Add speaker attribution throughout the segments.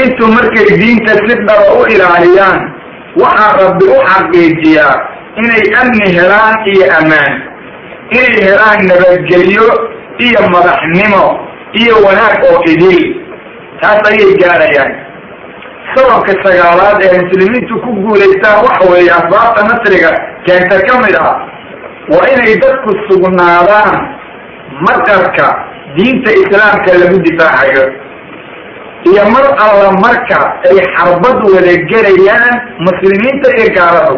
Speaker 1: muslimiintu markay diinta si dhaba u ilaaliyaan waxaa rabbi u xaqiijiyaa inay amni helaan iyo ammaan inay helaan nabadgelyo iyo madaxnimo iyo wanaag oo idil. Taas ayay gaarayaan. Sababka sagaalaad ee muslimiintu ku guulaystaan waxa weeye asbaabta nasriga keenta ka mid ah waa inay dadku sugnaadaan maqarka diinta islaamka lagu difaacayo iyo mar alla marka ay xarbad wada gelayaan muslimiinta iyo gaaladu.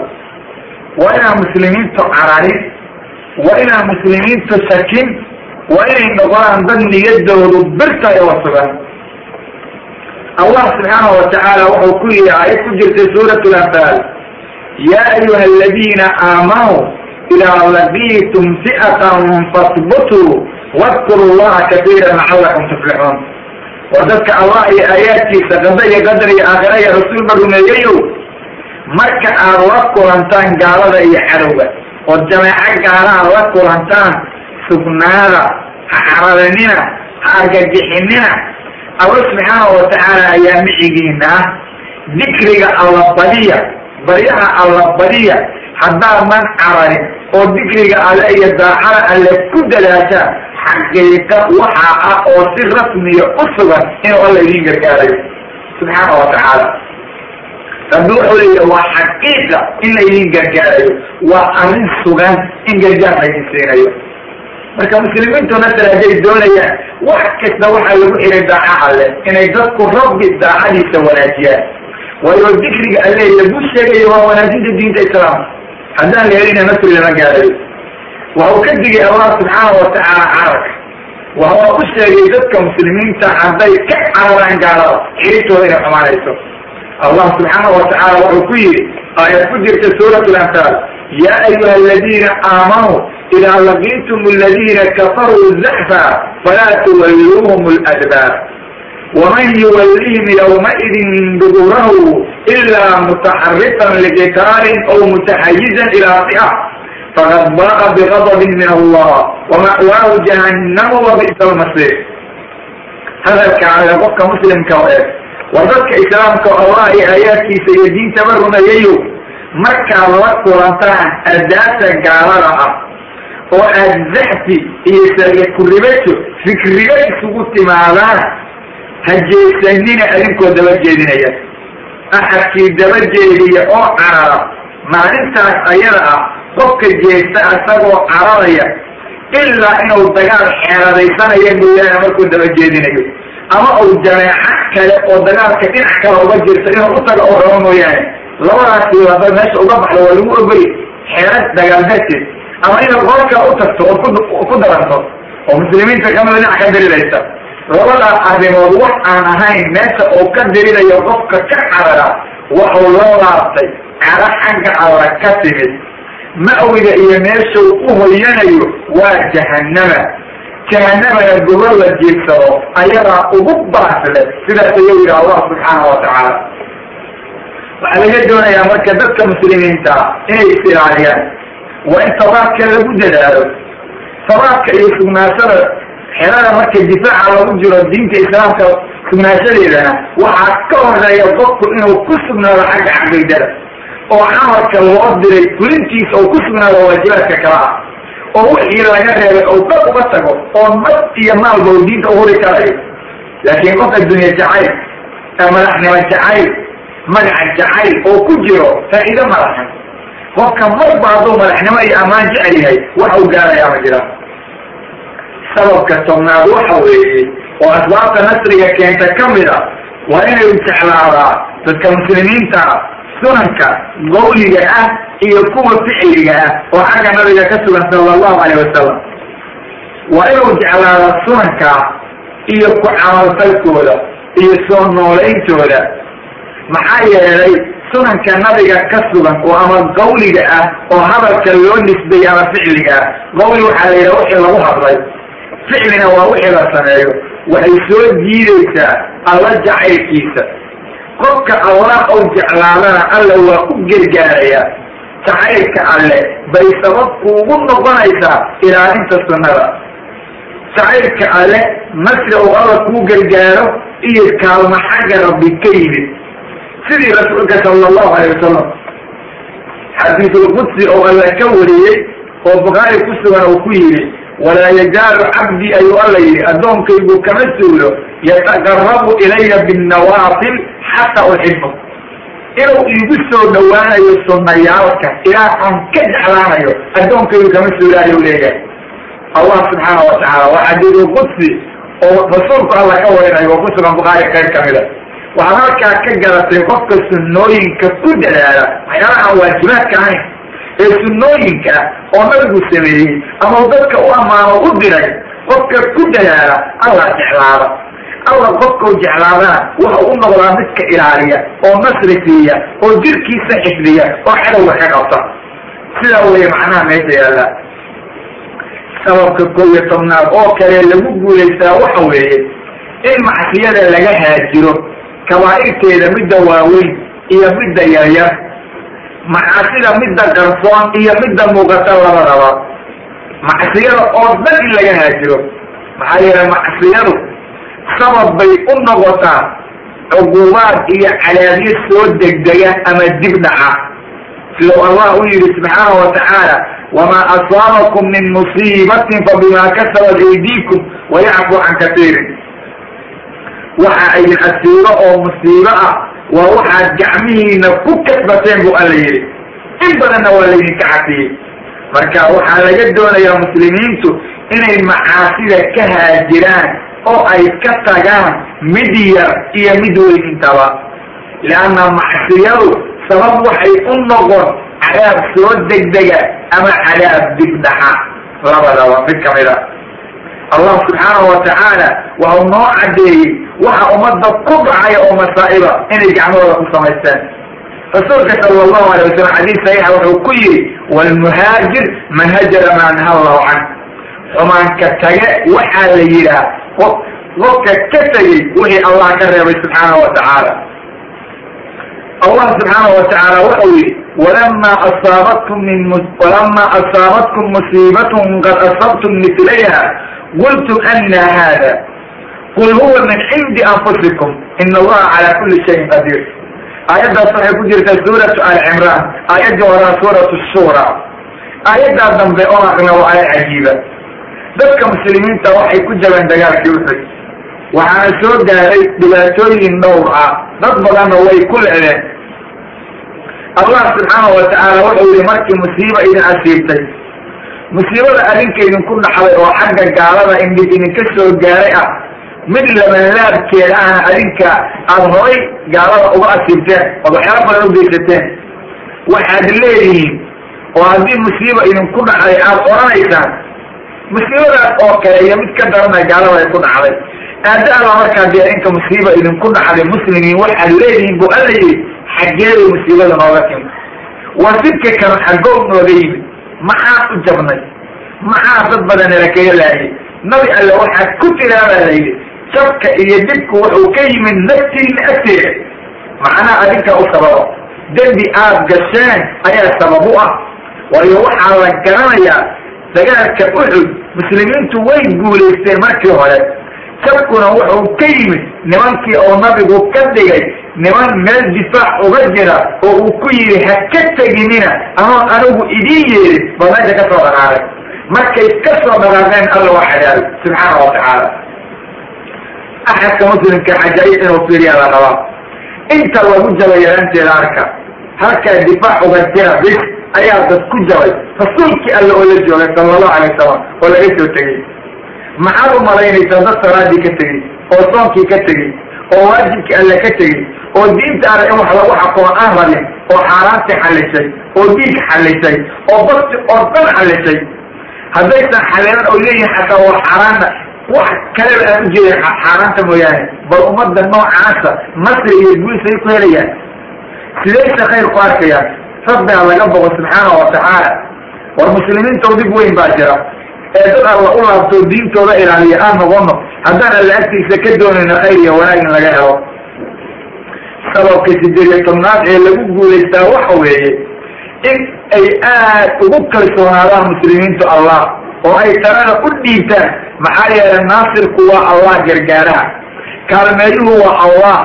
Speaker 1: Waa inaan muslimiintu cararin waa inaan muslimiintu sakin waa inay noqdaan dad niyadoodu birta oo sugan. Allah subxaanahu watacaala wuxuu ku yihi aayad ku jirtay suurat lanfaal yaa ayuha aladiina aamanuu idaa laqiitum fi'atan fasbutuu wadkuru llaha katiira lacalakum tuflixuun war dadka allah iyo aayaadkiisa qada iyo qadar iyo aakhira iyo rasuulba rumeeyayow marka aad la kulantaan gaalada iyo cadowga oo jameeco gaalaha la kulantaan sugnaada ha caradanina ha argagixinina alla subxaanahu watacaala ayaa micigiina ah dikriga alla badiya baryaha alla badiya haddaadan cararin oo dikriga alle iyo daacada alle ku dadaashaan xaqiiqa waxaa ah oo si rasmiya u sugan inuu alla idiin gargaarayo. Subxaana wa tacaala. Rabbi wuxuu leeya waa xaqiiqa in la idiin gargaarayo. Waa arrin sugan in gargaar laydin siinayo. Marka muslimiintu nasar hadday doonayaan wax kasta waxaa lagu xiray daaca alle inay dadku rabbi daacadiisa wanaajiyaan. Waayo dikriga alle lagu sheegayo waa wanaajinta diinta islaamka. Haddaan la helina nasri lama gaarayo waxau ka digay allah subxaana watacaala carabka waxa u sheegay dadka muslimiinta hadday ka cararaan gaalada xirintooda inay xumaanayso allah subxaana watacaala wuxuu ku yidhi aayad ku jirta suurat lanfaal ya ayuha aladiina aamanuu idaa laqiitum aladiina kafaruu zaxfa falaa tuwalluuhum ladbaar waman yuwallihim ywmaidin duburahu ilaa mutaxarifan liqitaalin aw mutaxayizan ilaa fi'a faqad baqa bigadabin min allah wama'waahu jahannama wabi'sa almasiir hadalka ale qofka muslimka o eeg war dadka islaamka allah iyo aayaadkiisa iyo diintaba rumeeyayo markaad la kulantaan ardaasa gaalada ah oo aad zaxfi iyo sarya kuribajo fikriga isugu timaadaan ha jeesanina adinkoo daba carara qofka jeesta asagoo cararaya ilaa inuu dagaal xeeladaysanaya mooyaane markuu daba jeedinayo. Ama uu jameeco kale oo dagaalka dhinac kale uga jirta inuu utaga oo rabo mooyaane. Labadaasi wada meesha uga baxdo waa lagu ogoli xeelad dagaal darteed ama inaad qolka u tagto oo ku daranto oo muslimiinta kamida dhinac ka dirilaysa labadaas arrimood wax aan ahayn meesha uu ka dirinayo qofka ka carara waxuu loo laabtay cara xagga alla ka timid ma'wiga iyo meeshuu u hoyanayo waa jahannama. Jahanamana gobol la jiigsado ayadaa ugu baasle sidaas ayuu yidhi allah subxaana wa tacaala. Waxaa laga doonayaa marka dadka muslimiinta inay is ilaaliyaan waa in sabaabka lagu dadaalo. Sabaabka iyo sugnaashada xelada marka difaaca lagu jiro diinta islaamka sugnaashadeedana waxaa ka horreeya qofku inuu ku sugnaado xagga caqiidada oo camalka loo diray fulintiisa oo ku sugnaado waajibaadka kala ah oo wixii laga reebay oo dad uga tago oo naf iyo maalba u diinta uhuri karayo laakiin qof addunya jacayl madaxnimo jacayl magaca jacayl oo ku jiro faa'iido malahan qofka marba hadduu madaxnimo iyo ammaan jecel yahay waxa uu gaarayaa ma jira. Sababka tobnaad waxa weeye oo asbaabta nasriga keenta ka mid a waa inay jeclaadaa dadka muslimiinta sunanka qawliga ah iyo kuwa ficiliga ah oo xagga nabiga ka sugan sala allahu alayh wasalam waa inuu jeclaada sunanka iyo ku camalfalkooda iyo soo noolayntooda maxaa yeelay sunanka nabiga ka sugan oo ama qawliga ah oo hadalka loo nisbeeyey ama ficliga ah qawli waxaa la yidhaha wixii lagu hadlay. Ficlina waa wixii la sameeyo. Waxay soo jiidaysaa alla jacaylkiisa qofka allah ou jeclaadana alla waa u gargaarayaa jacaylka alle bay sabab kuugu noqonaysaa ilaalinta sunnada. Jacaylka ale nasri uu alla kuu gargaaro iyo kaalmo xagga rabbi ka yimid. Sidii rasuulka sala allahu alayh wasalam xadiisulqudsi oo alla ka wariyey oo bukhaari ku sugan uu ku yidhi walaa yazaalu cabdii ayuu alla yidhi addoonkaygu kama suulo yataqarabu ilaya binnawaafil xataa uxibu inuu iigu soo dhowaanayo sunnayaalka ilaa aan ka jeclaanayo addoonkaygu kama suulo ayuu leeyahay. Allah subxaana wa tacaala waa xadiisulqudsi oo rasuulku alla ka warinayo oo ku sugan bukhaari qayb kamida waxaad halkaa ka garatay qofka sunnooyinka ku dadaala waxyaalaha aan waajibaadka ahayn ee sunnooyinka oo nabigu sameeyey ama dadka u ammaano u diray qofka ku dadaala allah jeclaada. Allah qofkau jeclaadana waxa u noqdaa midka ilaaliya oo nasri siiya oo jirkiisa xifdiya oo xadowga ka qabta. Sidaa weeye macnaha meesha yaalla. Sababka kow iyo tobnaad oo kale lagu guulaystaa waxa weeye in macsiyada laga haajiro kabaa'irteeda midda waaweyn iyo midda yaryar macaasida midda qarsoon iyo midda muuqata labadaba macsiyada oo dhan in laga haajiro. Maxaa yeelay macsiyadu sabab bay u noqotaa cuqubaad iyo cadaabyo soo degdega ama dib dhaca. Sidau allah u yihi subxaana wa tacaala wamaa asaabakum min musiibatin fabima kasabat aydiikum wayacfu can katiirin waxa idin asiibo oo musiibo ah waa waxaad gacmihiina ku kasbateen bu alla yidhi. In badanna waa laydinka cafiyey marka waxaa laga doonayaa muslimiintu inay macaasida ka haajiraan oo ay ka tagaan mid yar iyo mid weyn intaba. Leanna macsiyadu sabab waxay u noqon cadaab soo degdega ama cadaab dibdhaxa labadaba mid ka mid a allah subxaanahu wa tacaala waxau noo caddeeyey waxa ummadda ku dhacaya oo masaa'iba inay gacmahooda ku samaysteen. Rasuulka sala allahu alay wasalam xadiis saxiixa wuxuu ku yidhi walmuhaajir man hajara maa naha allahu can xumaanka tage waxaa la yidhaah qof qofka ka tegey wixii allah ka reebay subxaanahu wa tacaala allah subxaanahu wa tacaala wuxuu yidhi walama asaabatkum min walama asaabatkum musiibatun qad asabtum milayha qultum ana hada qul huwa min cindi anfusikum ina allaha calaa kuli shayin qadiir. Aayaddaas waxay ku jirtaa suuratu ali cimraan aayaddii horaa suuratu shura aayaddaa dambe oo aqna waa aaya cajiiba. Dadka muslimiinta waxay ku jabeen dagaalkii uxud waxaana soo gaaray dhibaatooyin dhowr ah. Dad badanna way ku lecdeen allah subxaanahu wa tacaala wuxuu yihi markii musiiba idin asiibtay musiibada adinka idinku dhaxday oo xagga gaalada indhib idinka soo gaaray ah mid labanlaabkeeda ahna adinka aada horay gaalada uga asiibteen ood waxyaala badan u geysateen. Waxaad leedihiin oo haddii musiiba idinku dhacday aada odhanaysaan musiibadaas oo kale iyo mid ka darana gaalada ay ku dhacday aada alla markaa dee inka musiiba idinku dhacday muslimiin waxaad leedihiin bu alla yidhi xaggeeday musiibada nooga timi waa sidka kanu xaggoo nooga yimid. Maxaan u jabnay? Maxaa dad badanala kaga laayay? Nabi alle waxaad ku tiraabaa la yidhi jabka iyo dhibku wuxuu ka yimid naftiina agteeda macnaa adinka u sababo dembi aad gasheen ayaa sabab u ah. Waayo waxaa la garanayaa dagaalka uxud muslimiintu way guulaysteen markii hore. Jabkuna wuxuu ka yimid nimankii oo nabigu ka dhigay niman meel difaac uga jira oo uu ku yidhi ha ka teginina anoon anigu idiin yeedin ba meesha ka soo dhaqaaqay markay ka soo dhaqaaqeen alla waa xadaabay subxaana wa tacaala. Axadka muslimka xajaayib inuu fiiriyaa la rabaa inta lagu jabay yaraanteeda arka halkaa difaac uga jira bis ayaa dad ku jabay. Rasuulkii alle oo la joogay sala allahu alay wasalam oo laga soo tegey. Maxaad u malaynaysaa dad salaadii ka tegey oo soonkii ka tegey oo waajibkii alle ka tegey oo diinta alle in wax lagu xakumo aan rabin oo xaaraantii xallisay oo diig xallisay oo bakti oo dhan xallisay. Haddaysan xalilan oo leeyihiin xataa waa xaaraana wax kaleba aan ujeedin xaaraanta mooyaane. Bal ummadda noocaasa nasri iyo guulisay ku helayaan. Sidaysa khayr ku arkayaan rabbiga laga boqo subxaana wa tacaala. War muslimiinta dhib weyn baa jira. Ee dad alla u laabtoo diintooda ilaaliya aan noqono haddaan alla agtiisa ka doonayno khayr iyo wanaag in laga helo sababka sideed iyo tobnaad ee lagu guulaystaa waxa weeye in ay aad ugu kalsoonaadaan muslimiintu allah oo ay talada u dhiibtaan maxaa yeelay naasirku waa allah gargaaraha. Kaalmeeyuhu waa allah.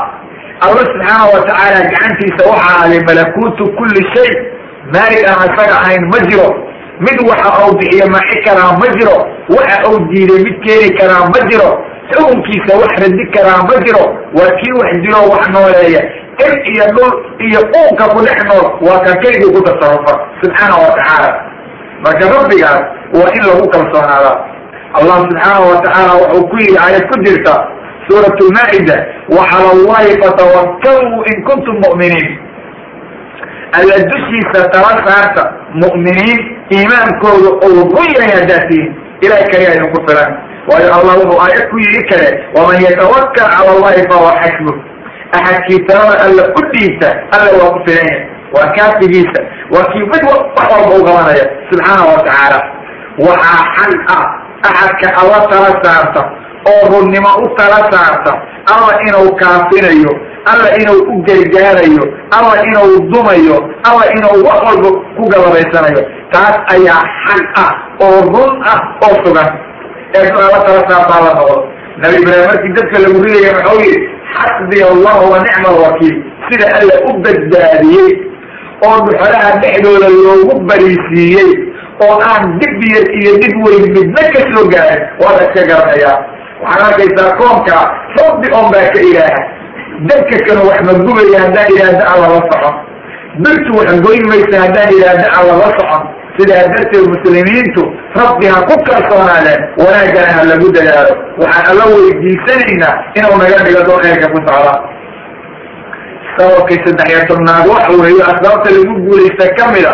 Speaker 1: Alla subxaana wa tacaala gacantiisa waxaa aday malakuutu kulli shay maalig aan isaga ahayn ma jiro. Mid waxa uu bixiyo maci karaa ma jiro waxa uu diiday mid keeni karaa ma jiro xukunkiisa wax radi karaa ma jiro waa kii wax dilo wax nooleeya. Ir iyo dhul iyo uunka ku dhex nool waa kan keligii ku tasarufa subxaana wa tacaala. Marka rabbigaas waa in lagu kalsoonaada allah subxaana wa tacaala wuxuu ku yihi aayad ku jirta suurat lmaa'ida waxala allahi fatawakkaluu in kuntum mu'miniin. Alla dushiisa tala saarta mu'miniin iimaankooda ou run yahay haddaad tihiin ilahay kaliya idinku filan waayo allah wuxuu aayad ku yidhi kale waman yatawakkal cala allahi fahuwa xasbu axadkii talada alla dhiibta alla waa ku filan yahay. Waa kaafigiisa waa kii mid wax walba u subxaana wa tacaala waxaa xal ah axadka alla tala saarta oo runnimo u tala saarta alla inuu kaafinayo alla inuu u gargaarayo alla inuu dumayo alla inuu wax walba ku galabaysanayo taas ayaa xal ah oo run ah oo sugan ee alla tala saartaa la noqdo nabi ibraahim markii dadka lagu ridaya maxuu yihi xasbiya allahu wa nicma alwakiil sida alla u badbaadiyey oo dhuxolaha dhexdooda loogu bariisiiyey oo aan dib yar iyo dib weyn midna ka soo gaarin. Waa la iska garanayaa. Waxaad arkaysaa koonka rabbi on baa ka ilaaha dadka kanu wax ma gubaya haddaan idhaahda alla la socon. Birtu wax goyn maysa haddaan idhaahda alla la socon sidaa darteed muslimiintu rabbi ha ku kalsoonaadeen wanaagana ha lagu dadaalo. Waxaan alla weydiisanaynaa inuu naga dhigo doo ku socda. Sababkii saddex iyo tobnaad waxa weeyo asbaabta lagu guulaysta kamida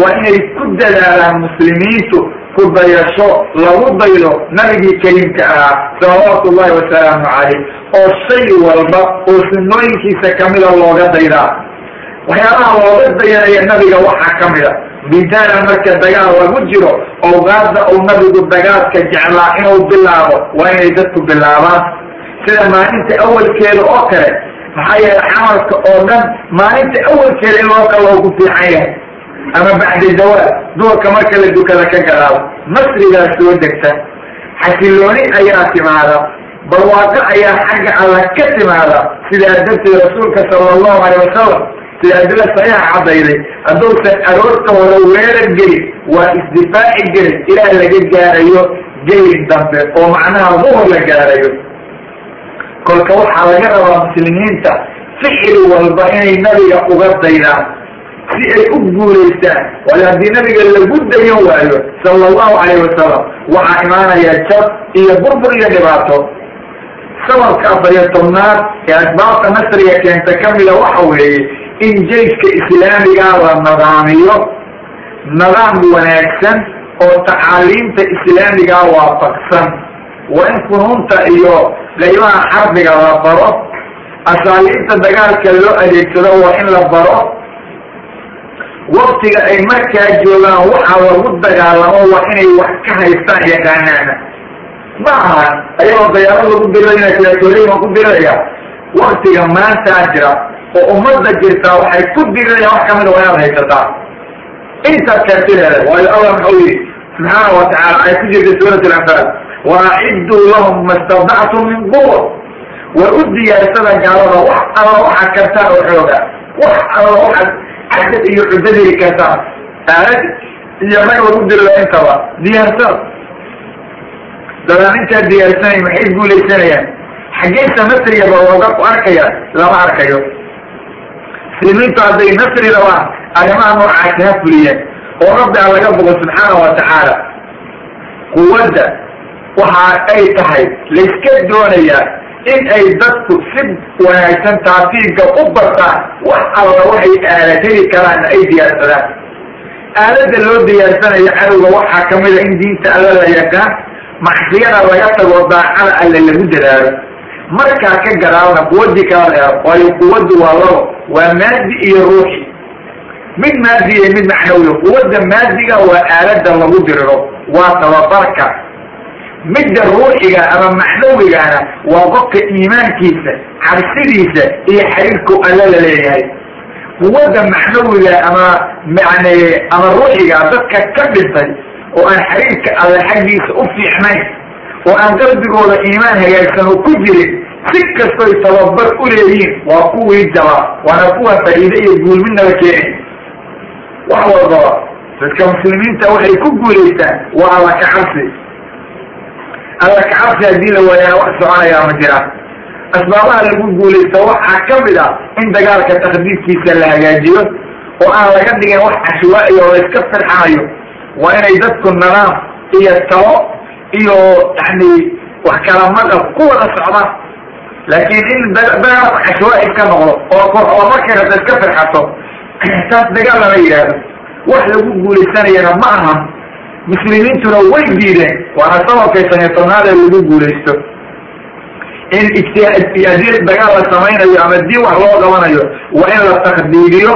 Speaker 1: waa inay ku dadaalaan muslimiintu ku dayasho lagu daydo nabigii kariimka ahaa salawaatu ullahi wasalaamu calayh oo shay walba oo sunnooyinkiisa kamida looga daydaa. Waxyaabaha looga dayanaya nabiga waxaa kamida midaala marka dagaal lagu jiro awqaadda uu nabigu dagaalka jeclaa inuu bilaabo waa inay dadku bilaabaan. Sida maalinta awalkeeda oo kale maxaa yeele camalka oo dhan maalinta awalkeeda in loo kala ugu fiican yahay. Ama bacda zawaal duurka marka la dukada ka gadaabo nasrigaa soo degta. Xasilooni ayaa timaada barwaaqo ayaa xagga alla ka timaada. Sidaa darteed rasuulka sala allahu alay wasalam sida adila saxiixa caddayday hadduusan aroorta hore weerar gelin waa isdifaaci gelin ilaa laga gaarayo gelin dambe oo macnaha duhur la gaarayo. Kolka waxaa laga rabaa muslimiinta ficil walba inay nabiga uga daydaan si ay u guulaystaan. Waayo haddii nabiga lagu dayan waayo sala allahu calayh wasalam waxaa imaanaya jab iyo burbur iyo dhibaato. Sababka afariyo tobnaad ee asbaabta nasriga keenta kamida waxa weeye in jayska islaamigaa la nidaamiyo nidaam wanaagsan oo tacaaliimta islaamigaa waafaqsan waa in funuunta iyo qaybaha xarbiga la baro asaaliibta dagaalka loo adeegsado waa in la baro. Waktiga ay markaa joogaan waxa lagu dagaalamo waa inay wax ka haystaan yaqaanaana. Ma aha ayagoo dayaaro lagu dirinaya kalaatooleyiman ku dirinaya waktiga maantaa jira oo ummadda jirtaa waxay ku dirinayaan wax kamida waa inaad haysataa. Intaad kartideeda waayo allah muxuu yihi subxaana wa tacala ay ku jirta suurat alanfaal waacidduu lahum ma stadactum min quwa war u diyaarsada gaalada wax alla waxaad kartaan oo xooga wax alla waxaad cadad iyo cudadiri kartaan. Aalad iyo rag lagu dirilo intaba diyaarsada dadaan intaa diyaarsanay maxay guulaysanayaan? Xaggeysa nasrigaba looga ku arkaya lama arkayo muslimiintu hadday nasri rabaan arrimaha noocaasi ha fuliyeen oo rabbi a laga bogo subxaana wa tacaala. Quwadda waxa ay tahay layska doonayaa in ay dadku si wanaagsan taatiibka u bartaan wax alla waxay aalad heli karaanna ay diyaarsadaan. Aaladda loo diyaarsanayo cadowga waxaa kamida in diinta alla la yaqaan macsiyada laga tago daacada alle lagu dadaalo markaa ka gadaalna quwadii kala leero waayo quwaddu waa labo waa maadi iyo ruuxi. Mid maadi iyo mid macnawiyo quwadda maadiga waa aalada lagu diriro waa tababarka. Midda ruuxiga ama macnawigana waa qofka iimaankiisa cabsidiisa iyo xariirku alla la leeyahay. Quwadda macnawiga ama man ama ruuxiga dadka ka dhintay oo aan xiriirka alle xaggiisa u fiicnayn oo aan qalbigooda iimaan hagaagsan oo ku jirin si kastoy tababar u leeyihiin waa kuwii jaba waana kuwa faa'iide iyo guulmidnaba keenay. Wax walbaba dadka muslimiinta waxay ku guulaystaan waa alla kacabsi alla kacabsi haddii la waayaa wax soconayaa ma jiraan asbaabaha lagu guulaysto waxaa ka mid ah in dagaalka takdiidkiisa la hagaajiyo oo aan laga dhigin wax cashwaa'iya oo layska firxanayo waa inay dadku nadaam iyo talo iyo yani wax kala maqab ku wada socdaan laakiin in dagaalku cashwaa'i ka noqdo oo koox oo markay rabta iska firxato taas dagaal lama yidhaahdo wax lagu guulaysanayana ma aha. Muslimiintuna way diideen. Waana sababkay saniyo tobnaad ee lagu guulaysto. In ijtihaadiyad dagaal la samaynayo ama diin wax loo qabanayo waa in la takdiiriyo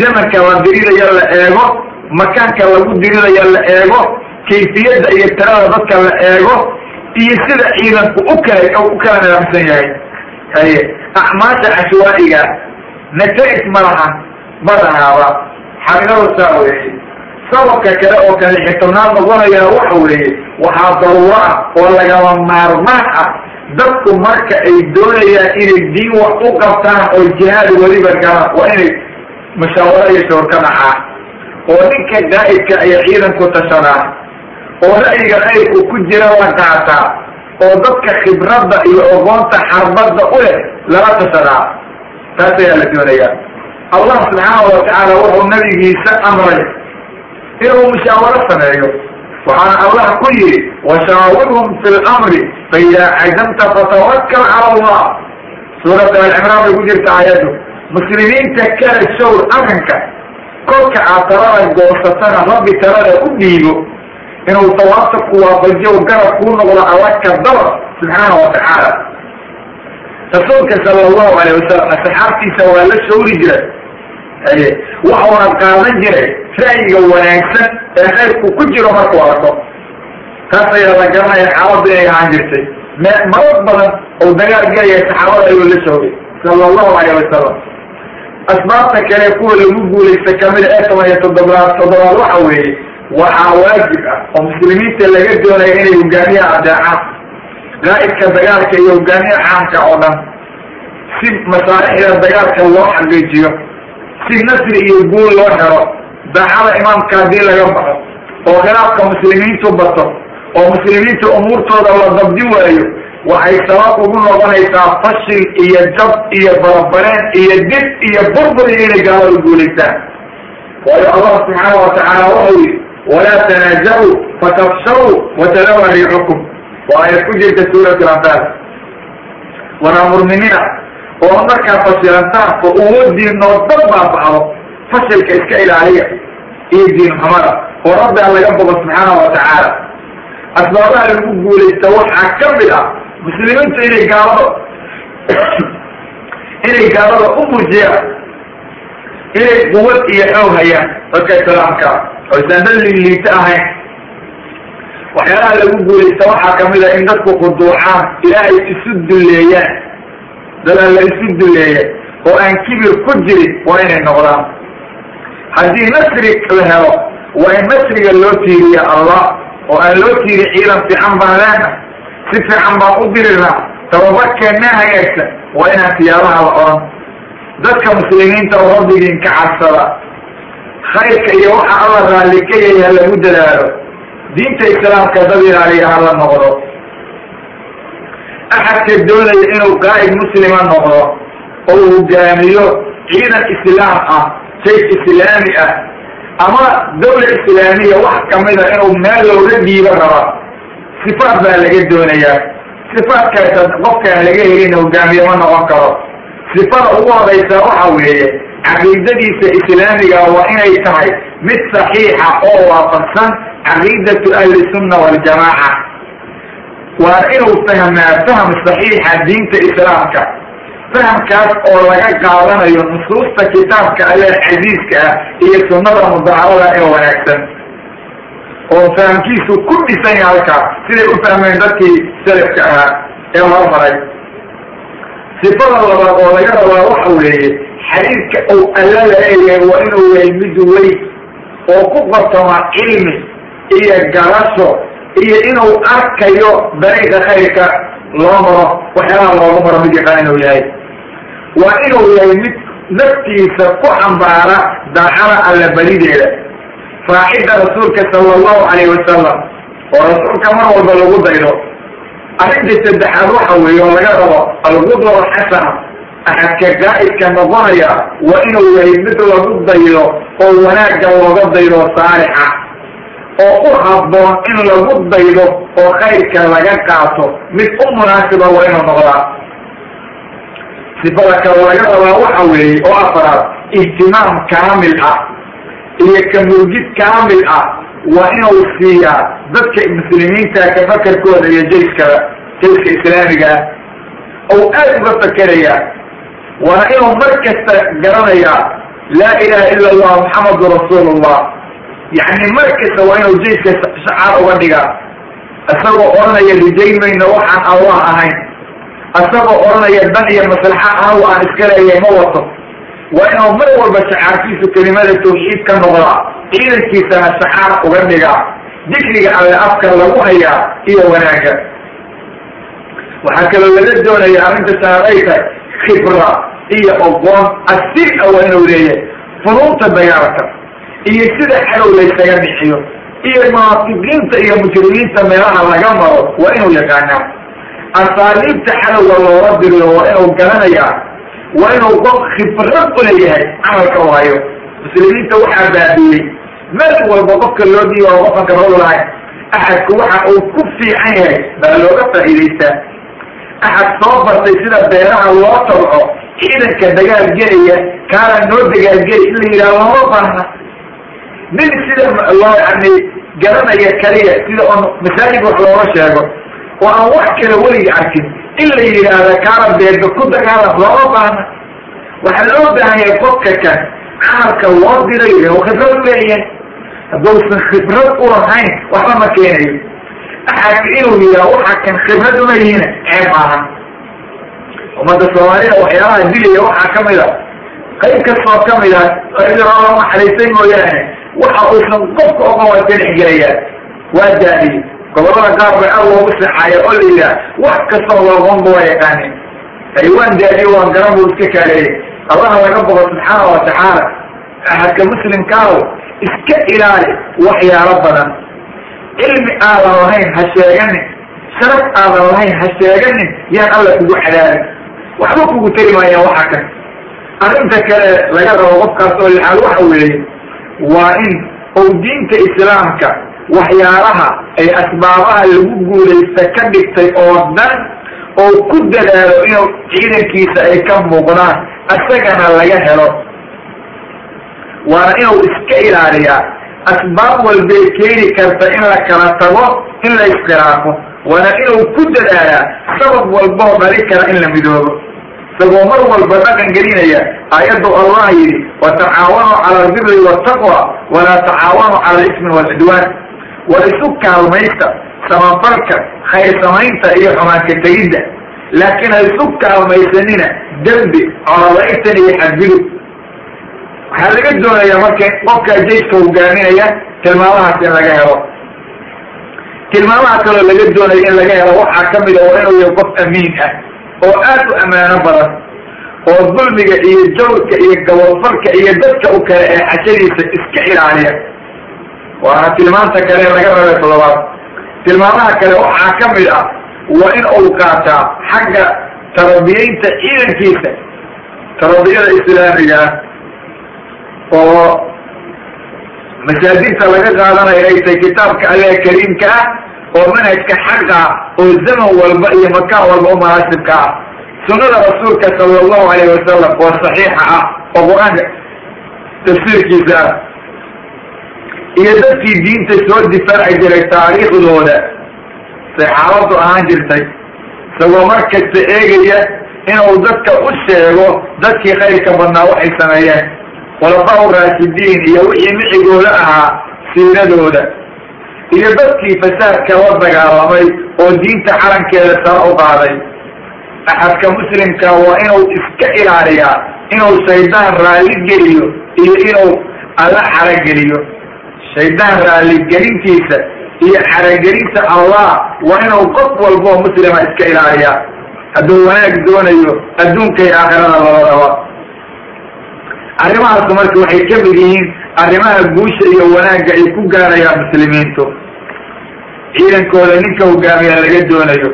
Speaker 1: zamanka la dirirayo la eego. Makaanka lagu dirirayo la eego kayfiyadda iyo tirada dadka la eego iyo sida ciidanku u kala u nidaamsan yahay. Haye acmaasha cashwaa'iga nata'ij ma laha badanaaba xarinada saa weeye. Sababka kale oo kale xitobnaad noqonaya waxa weeye waxaa daruuro ah oo lagama maarmaan ah. Dadku marka ay doonayaan inay diin wax u qabtaan oo jihaad weliba galaan waa inay mushaawaro iyo shawr ka dhacaan. Oo ninka daa'idka ay ciidanku tashadaan oo ra'yiga khayrku ku jira la qaataa oo dadka khibradda iyo ogoonta xarbadda u leh lala tashadaa taas ayaa la doonayaa allah subxaanahu watacaala wuxuu nabigiisa amray inuu mushaawaro sameeyo. Waxaana allah ku yidhi washaawirhum fi lamri faidaa cazamta fatawakal cala allah. Suurat alcimraan bay ku jirta aayaddu. Muslimiinta kala shawr arrinka kolka aad talada goosatana rabbi talada u dhiibo inuu tawaabta ku waafajiyo garab kuu noqdo alla ka daba subxaana wa tacaala rasuulka sala allahu alayh wasalam asxaabtiisa waa la shawri jiray haye waxuuna qaadan jiray ra'yiga wanaagsan ee khayrku ku jiro markuu arko taas ayaa la garanaya xaaladu inay ahaan jirtay me marar badan oo dagaal gelaya saxaabada ayuu la shawray sala allahu alayh wasalam asbaabta kale kuwa lagu guulaysta kamida ee toban iyo toddobaad toddobaad waxa weeye waxaa waajib ah oo muslimiinta laga doonaya inay hogaamiyaha adeecaan qaa'idka dagaalka iyo hogaamiyaha caamka oo dhan. Si masaalixda dagaalka loo xaqiijiyo si nasri iyo guul loo helo daacada imaamka haddii laga baxo oo khilaafka muslimiintu bato oo muslimiinta umuurtooda la dabdi waayo waxay sabab ugu noqonaysaa fashil iyo jab iyo barabareen iyo dib iyo burbur iyo inay gaalada guulaystaan waayo allah subxaana watacaala wuxuu yidhi walaa tanaajacu fatafshaw watalawa riixukum waa ayad ku jirta suurat lanfaal wanaamurminina oo markaa fashilantaan oo uwadiinoo dad baabacdo fashilka iska ilaaliya iyo diin xumada oo rabbi a laga bogo subxaana wa tacaala asbaabaha lagu guulaysta waxaa ka mid ah muslimiintu inay gaalada inay gaalada u muujiyaan inay quwad iyo xoog hayaan dadka islaamka oysan dad liiliita ahayn. Waxyaalaha lagu guulaysta waxaa ka mid ah in dadku khuduucaan ilaahay isu duleeyaan dadaan la isu duleeya oo aan kibir ku jirin waa inay noqdaan. Haddii nasri la helo waa in nasriga loo tiiriya allah oo aan loo tiiri ciidan fiican baan leena si fiican baan u dirirnaa tababarkeennaa hagaagsan waa inaan siyaabaha la odhan dadka muslimiinta oo rabbigiin ka cabsada khayrka iyo waxa alla raalli ka yahay ha lagu dadaalo. Diinta islaamka dad ilaaliya ha la noqdo. Axadka doonaya inuu qaa'id muslima noqdo oo uu hogaamiyo ciidan islaam ah sayf islaami ah ama dawla islaamiya wax kamida inuu meel looga dhiibo raba sifaat baa laga doonayaa. Sifaatkaasa qofkaan laga helin hogaamiye ma noqon karo. Sifada ugu horeysa waxa weeye caqiidadiisa islaamiga waa inay tahay mid saxiixa oo waafaqsan caqiidatu ahli sunna waljamaaca waa inuu fahmaa fahm saxiixa diinta islaamka. Fahamkaas oo laga qaadanayo nusuusta kitaabka alle casiiska ah iyo sunnada mudaharada ee wanaagsan. Oo fahamkiisu ku dhisan yahay halkaa siday u fahmeen dadkii salafka ahaa ee hormaray. Sifada labaad oo laga rabaa waxa weeye xariirka uu alla la leeyahay waa inuu yahay mid weyn oo ku qabtama cilmi iyo garasho iyo inuu arkayo dariiqa khayrka loo maro waxyaalaha loogu maro mid yaqaan inuu yahay. Waa inuu yahay mid naftiisa ku xambaara daacada alla berideeda. Raacidda rasuulka sala allahu calayhi wasalam oo rasuulka mar walba lagu daydo arrinta saddexaad waxa weeye oo laga rabo algudwa xasana axadka gaa'idka noqonaya waa inuu yahay mid lagu daydo oo wanaagga looga daydo saalixa oo u habboon in lagu daydo oo khayrka laga qaato. Mid u munaasiba waa inuu noqdaa. Sifada kale laga rabaa waxa weeye oo afaraad ihtimaam kaamil ah iyo kamurgid kaamil ah waa inuu siiyaa dadka muslimiinta ka fakarkooda iyo jayskada jayska islaamiga ah. Ou aad uga fakeraya waana inuu mar kasta garanayaa laa ilaha ila allah muxamadu rasuulullah. Yacni mar kasta waa inuu jayska shacaar uga dhigaa. Isagoo odhanaya rijaymayna waxaan allah ahayn. Isagoo odhanaya dan iyo maslaxa anagu aan iska leeyahay ma wato. Waa inuu mar walba shacaarkiisu kelimada tawxiid ka noqdaa ciidankiisana shacaar uga dhigaa dikriga alle afka lagu hayaa iyo wanaagga. Waxaa kaloo laga doonaya arrinta ay tahay khibra iyo ogoon asir a waa inuu leeyahay funuunta dagaalka iyo sida xalow laysaga dhixiyo iyo munaafiqiinta iyo mujrimiinta meelaha laga maro waa inuu yaqaanaa. Asaaliibta xalowga loola diriyo waa inuu garanayaa waa inuu qof khibrad u camalka u hayo. Muslimiinta waxaa baabiyey meel walba qofka loo dhiiba oo qofan khibrad u lahayn axadku waxa uu ku fiican yahay baa looga faa'iidaystaa. Axad soo bartay sida beeraha loo tabco ciidanka dagaal gelaya kaala noo dagaalgeli in la yidhaha looma baahna. Nin sida loo yani garanaya kaliya sida on masaajid wax looga sheego. Oo aan wax kale weliga arkin in la yidhaahda kaala beerda ku dagaalam looma baahna. Waxaa loo baahan yahay qofka kan camalka loo dirayo oo khibrad leeyahay. Hadduusan khibrad u lahayn waxba ma keenayo. Axadka inuu yidhaha waxa kan khibrad uma yihiin ceeb maahan ummadda soomaalida waxyaalaha dilaya waxaa ka mid a. Qayb kastoo ka mid a loo naxariistay mooyaane. Waxa uusan qofka oga waa ka dhexgelayaan waa daadiye gobollada qaar bay aad loogu sixaaya oo la yidhaha wax kastoo looqonba waa yaqaanin ay waan daadiye waan garan buu iska kaaleeyay allaha laga boqo subxaana wa tacaala. Axadka muslimkaaw iska ilaali waxyaalo badan. Cilmi aadan lahayn ha sheeganin. Sharaf aadan lahayn ha sheeganin. Yaan alla kugu cadaabin waxba kugu tari maayaan waxa kan arrinta kale laga rabo qofkaas oo lixaad waxa weeye waa in ou diinta islaamka waxyaalaha ay asbaabaha lagu guulaysta ka dhigtay oo dhan oo ku dadaalo inuu ciidankiisa ay ka muuqdaan isagana laga helo. Waana inuu iska ilaaliyaa. Asbaab walbay keeni karta in la kala tago in la iskhilaafo waana inuu ku dadaalaa sabab walboo dhali kara in la midoobo isagoo mar walba dhaqan gelinaya. Aayaddu allah yidhi watacaawanuu cala albiri waltaqwa walaa tacaawanuu cala alismi walcudwaan war isu kaalmaysta samafalka khayr samaynta iyo xumaanka tegidda. Laakiin ha isu kaalmaysanina dembi colalaytan iyo xadgudub waxaa laga doonaya marka qofkaa jayska hogaaminaya tilmaamahaas in laga helo. Tilmaamaha kaloo laga doonaya in laga helo waxaa ka mid a waa inuu yahay qof amiin ah oo aad u ammaano badan oo dulmiga iyo jawrka iyo gabodfalka iyo dadka u kale ee xashadiisa iska ilaaliya. Waana tilmaanta kale laga rabay toddobaad tilmaamaha kale waxaa ka mid ah waa in uu qaataa xagga tarabiyeynta ciidankiisa tarabiyada islaamiga ah oo masaajidta laga qaadanayo ay tahay kitaabka alle kariimka ah oo manhajka xaqa oo zaman walba iyo makaan walba u munaasibka ah sunada rasuulka sala allahu alayhi wasalam oo saxiixa ah oo qur'aanka tafsiirkiisa ah. Iyo dadkii diinta soo difaaci jiray taariikhdooda say xaaladu ahaan jirtay isagoo markasta eegaya inuu dadka u sheego dadkii khayrka badnaa waxay sameeyeen. Khulafaa raashidiin iyo wixii mixigooda ahaa siiradooda iyo dadkii fasaadka la dagaalamay oo diinta calankeeda sara u qaaday. Axadka muslimka waa inuu iska ilaaliyaa inuu shaydaan raalli geliyo iyo inuu alla xarageliyo. Shaydaan raaligelintiisa iyo xaragelinta allah waa inuu qof walboo muslima iska ilaaliyaa. Hadduu wanaag doonayo adduunka iyo aakhirada labadaba arrimahaasu marka waxay ka mid yihiin arrimaha guusha iyo wanaagga ay ku gaarayaan muslimiintu ciidankooda ninka hogaamiyaa laga doonayo.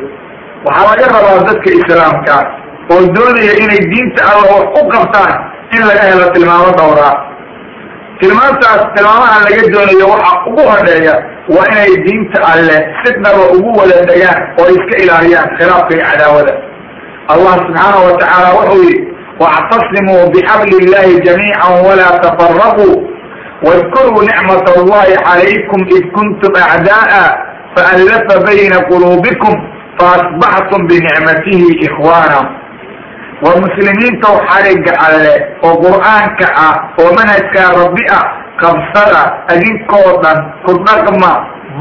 Speaker 1: Waxaa laga rabaa dadka islaamkaa oo doonaya inay diinta alla wax ku qabtaan in laga helo tilmaamo dhowraa. Tilmaantaas tilmaamaha laga doonayo waxa ugu horreeya waa inay diinta alle si dhaba ugu wada degaan oo iska ilaaliyaan khilaafka iyo cadaawada. Allah subxaanahu watacaala wuxuu yihi waactasimuu bixabli illahi jamiican walaa tafaraquu wadkuruu nicmat allahi calaykum id kuntum acdaa'a faallafa bayna quluubikum faasbaxtum binicmatihi ikhwaana waa muslimiintow xariga alle oo qur'aanka ah oo manhajkaa rabbi ah qabsada adinkoo dhan ku dhaqma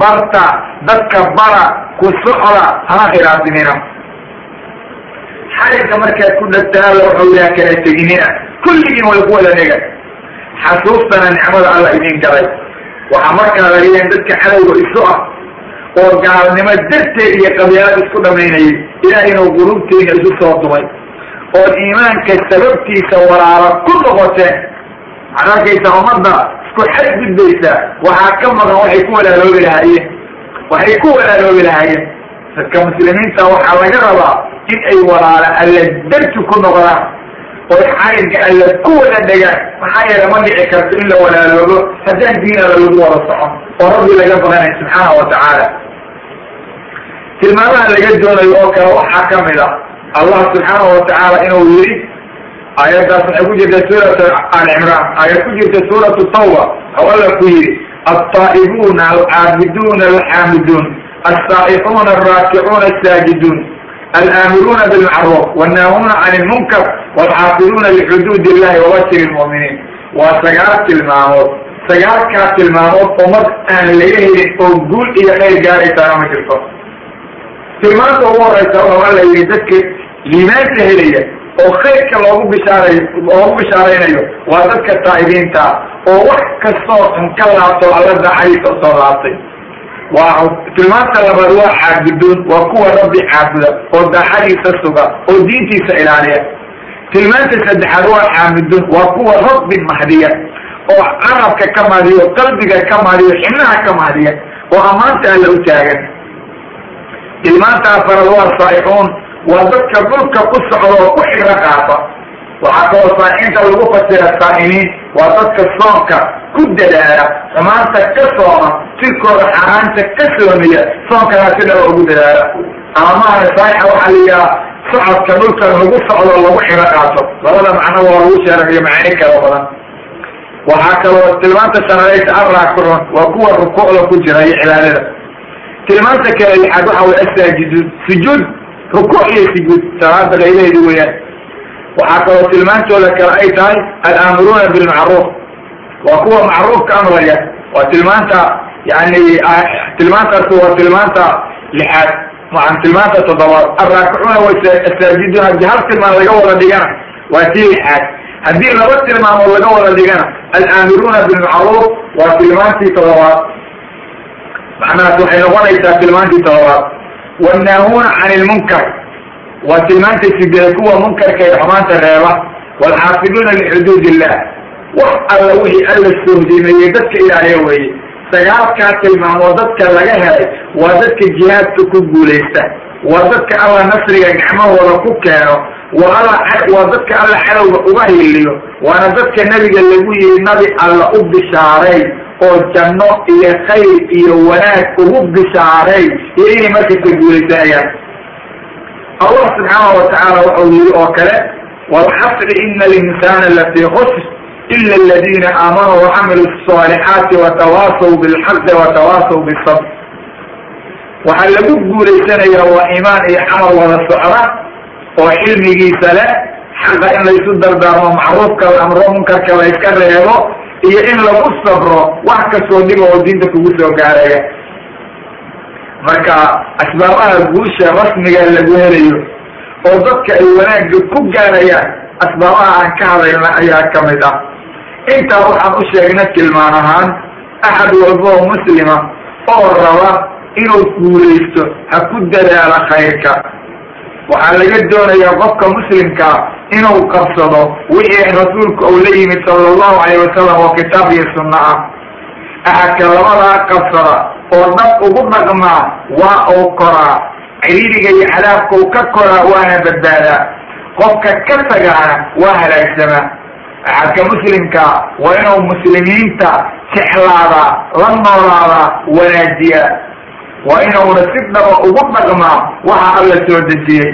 Speaker 1: barta dadka bara ku socda hana khilaafinina xariga markaad ku dhagtaa alla wuxuu yaha kala teginina kulligiin way ku wada nega xasuustana nicmada alla idin galay waxaa markaa laga yahay dadka cadowga isu ah oo gaalnimo darteed iyo qabyaalad isku dhamaynayay ilaah inuu qulubteena isu soo dumay ood iimaanka sababtiisa walaalo ku noqoteen waxaad arkaysaa ummadda isku xadgudbaysaa waxaa ka maqan waxay ku walaaloobi lahaayeen. Waxay ku walaaloobi lahaayeen. Dadka muslimiinta waxaa laga rabaa in ay walaala alla darti ku noqdaan oo xariga alla ku wada dhegaan maxaa yeele ma dhici karto in la walaaloobo. Haddaan diin lagu wada socon oo rabbi laga badanay subxaana wa tacaala tilmaamaha laga doonayo oo kale waxaa ka mid a allah subxaanahu watacaala inuu yidhi aayaddaas waxay ku jirta suurat al cimraan aayad ku jirta suuratu tawba oo alla ku yidhi altaa'ibuuna alcaabiduuna alxaamiduun alsaa'ixuuna alraakicuuna asaajiduun alaamiruuna bilmacruuf wannaahuuna can ilmunkar walxaafiduuna lixuduud illahi wabashir lmu'miniin waa sagaal tilmaamood sagaalkaa tilmaamood ummad aan laga helin oo guul iyo khayr gaaraysaana ma jirto tilmaanta ugu horeysa wuxuu alla yidhi dadka liimaanka helaya oo khayrka loogu bishaaray loogu bishaaraynayo waa dadka taa'ibiinta oo wax kastoo xun ka laabto alla daacadiisa u soo laabtay. Waa tilmaanta labaad waa caabuduun waa kuwa rabbi caabuda oo daacadiisa suga oo diintiisa ilaaliya. Tilmaanta saddexaad waa xaamiduun waa kuwa rabbi mahdiya oo carabka ka mahdiyo qalbiga ka mahdiyo xibnaha ka mahdiya oo ammaanta alla u taagan tilmaanta afarad waa saa'ixuun waa dadka dhulka ku socda oo ku xigro qaata waxaa kaloo saaxiinta lagu fasira saa'imiin waa dadka soonka ku dadaala xumaanta ka sooma jirkooda xaaraanta ka soomiya soonkana si dhaba ugu dadaala. Ama maana saaixa waxaa la socodka dhulka lagu socdo lagu xigro qaato. Labada macno waa lagu sheerayo macaani kala badan. Waxaa kaloo tilmaanta shanadaysa arraakicuun waa kuwa rukuucda ku jira iyo cibaadada tilmaanta kale lixaad waxa way asaajiduun sujuud rukuuc iyo sujuud. Salaada qaybaheedi weeyaan. Waxaa kaloo tilmaantooda kale ay tahay alaamiruuna bilmacruuf. Waa kuwa macruufka amraya waa tilmaanta yani tilmaantaas waa tilmaanta lixaad. Maan tilmaanta toddobaad. Alraakicuuna wasaajiduun haddii hal tilmaan laga wada dhigana waa tii lixaad. Haddii laba tilmaamood laga wada dhigana alaamiruuna bilmacruuf waa tilmaantii toddobaad macnahaas waxay noqonaysaa tilmaantii toddobaad wannaahuuna can ilmunkar waa tilmaanta sideed kuwa munkarka ee xumaanta reeba. Waalxaafiduuna lixuduud illah wax alla wixii alla sohdimeeyey dadka ilaaliya weeye. Sagaalkaa tilmaamood dadka laga helay waa dadka jihaadka ku guulaysta. Waa dadka alla nasriga gacmahooda ku keeno. Waa dadka alla cadowga uga hiliyo waana dadka nebiga lagu yihi nabi alla u bishaaray oo janno iyo khayr iyo wanaag ugu bishaaray. Iyo inay markasta guulaysanayaan. Allah subxaana watacaala waxau yihi oo kale walxasri ina alinsaana lafii khusr ila aladiina aamanuu wacamilu الصaalixaati watawaasaw bilxaqi watawaasaw bisabr waxaa lagu guulaysanaya waa imaan iyo camal wada socda oo cilmigiisa leh xaqa in laysu dardaarmo macruufka la amro munkarka la iska reebo iyo in lagu sabro wax kastoo dhiba oo diinta kugu soo gaaraya. Marka asbaabaha guusha rasmiga lagu helayo oo dadka ay wanaagga ku gaarayaan asbaabaha aan ka hadayna ayaa ka mid ah. Intaa waxaan u sheegna tilmaan ahaan axad walba oo muslima oo raba inuu guulaysto ha ku dadaalo khayrka. Waxaa laga doonayaa qofka muslimka inuu qabsado wixii rasuulka uu la yimid sala allahu calayh wasalam oo kitaab iyo sunno ah. Axadka labadaa qabsada oo dhab ugu dhaqmaa waa uu koraa. Ciriiriga iyo cadaabka uu ka koraa waana badbaadaa qofka ka tagaana waa halaagsamaa axadka muslimka waa inuu muslimiinta jeclaadaa la noolaadaa wanaajiyaa waa inuuna si dhaba ugu dhaqmaa waxa alla soo dejiyey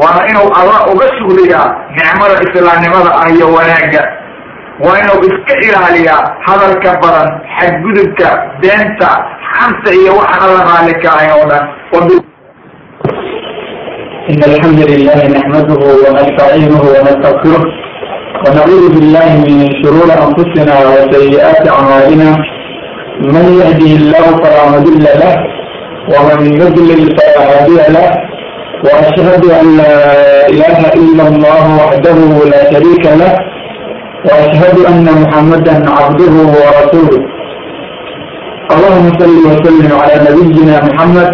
Speaker 1: waana inuu alla uga shugliyaa nicmada islaamnimada ah iyo wanaagga. Waa inuu iska ilaaliyaa hadalka badan xadgudubka beenta xanta iyo waxaan alla raali ka ahayn oo dhan.
Speaker 2: إن الحمد لله نحمده ونستعينه ونستغفره ونعوذ بالله من شرور أنفسنا وسيئات أعمالنا man يهده الله فلا مضل له ومن يضلل فلا هادي له وأشهد أن لا إله إلا الله وحده لا شريك له وأشهد أن محمدا عبده ورسوله اللهم صل وسلم على نبينا محمد